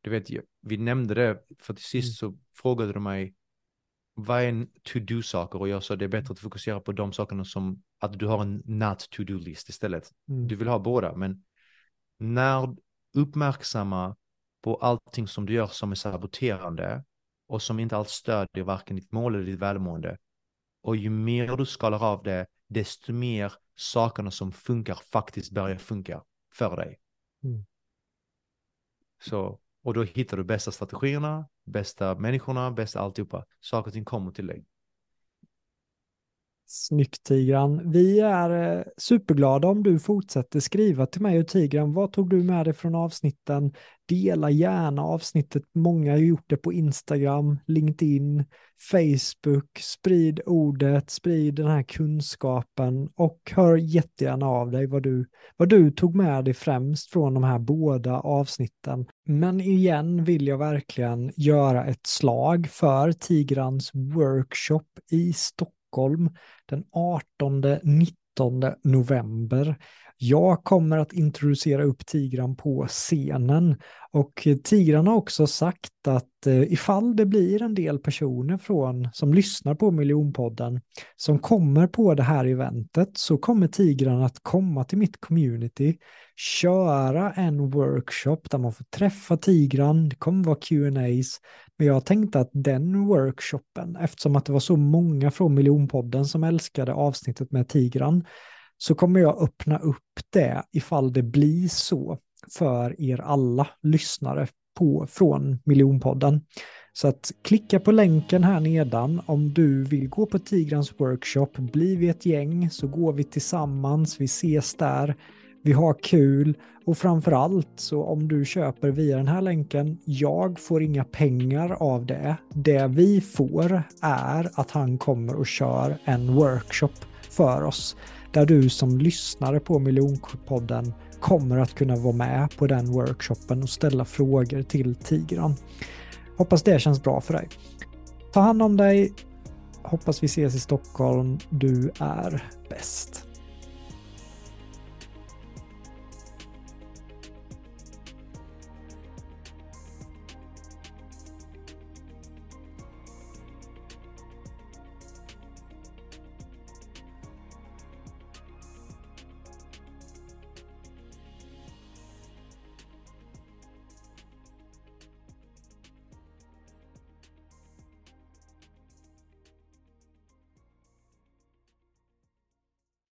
Du vet, vi nämnde det, för till sist så frågade du mig vad är to-do-saker och jag sa det är bättre att fokusera på de sakerna som att du har en not to-do-list istället. Mm. Du vill ha båda, men när uppmärksamma på allting som du gör som är saboterande och som inte alls stödjer varken ditt mål eller ditt välmående. Och ju mer du skalar av det, desto mer sakerna som funkar faktiskt börjar funka för dig. Mm. Så, och då hittar du bästa strategierna, bästa människorna, bästa alltihopa. Saker och ting kommer till dig. Snyggt Tigran. Vi är eh, superglada om du fortsätter skriva till mig och Tigran. Vad tog du med dig från avsnitten? Dela gärna avsnittet. Många har gjort det på Instagram, LinkedIn, Facebook. Sprid ordet, sprid den här kunskapen och hör jättegärna av dig vad du, vad du tog med dig främst från de här båda avsnitten. Men igen vill jag verkligen göra ett slag för Tigrans workshop i Stockholm den 18-19 november. Jag kommer att introducera upp Tigran på scenen. Och Tigran har också sagt att eh, ifall det blir en del personer från som lyssnar på Miljonpodden som kommer på det här eventet så kommer Tigran att komma till mitt community, köra en workshop där man får träffa Tigran, det kommer vara Q&As. Men jag tänkte att den workshopen, eftersom att det var så många från Miljonpodden som älskade avsnittet med Tigran, så kommer jag öppna upp det ifall det blir så för er alla lyssnare på, från Miljonpodden. Så att klicka på länken här nedan om du vill gå på Tigrans workshop. Blir vi ett gäng så går vi tillsammans, vi ses där, vi har kul och framför allt så om du köper via den här länken, jag får inga pengar av det. Det vi får är att han kommer och kör en workshop för oss där du som lyssnare på Miljonpodden kommer att kunna vara med på den workshopen och ställa frågor till Tigran. Hoppas det känns bra för dig. Ta hand om dig. Hoppas vi ses i Stockholm. Du är bäst.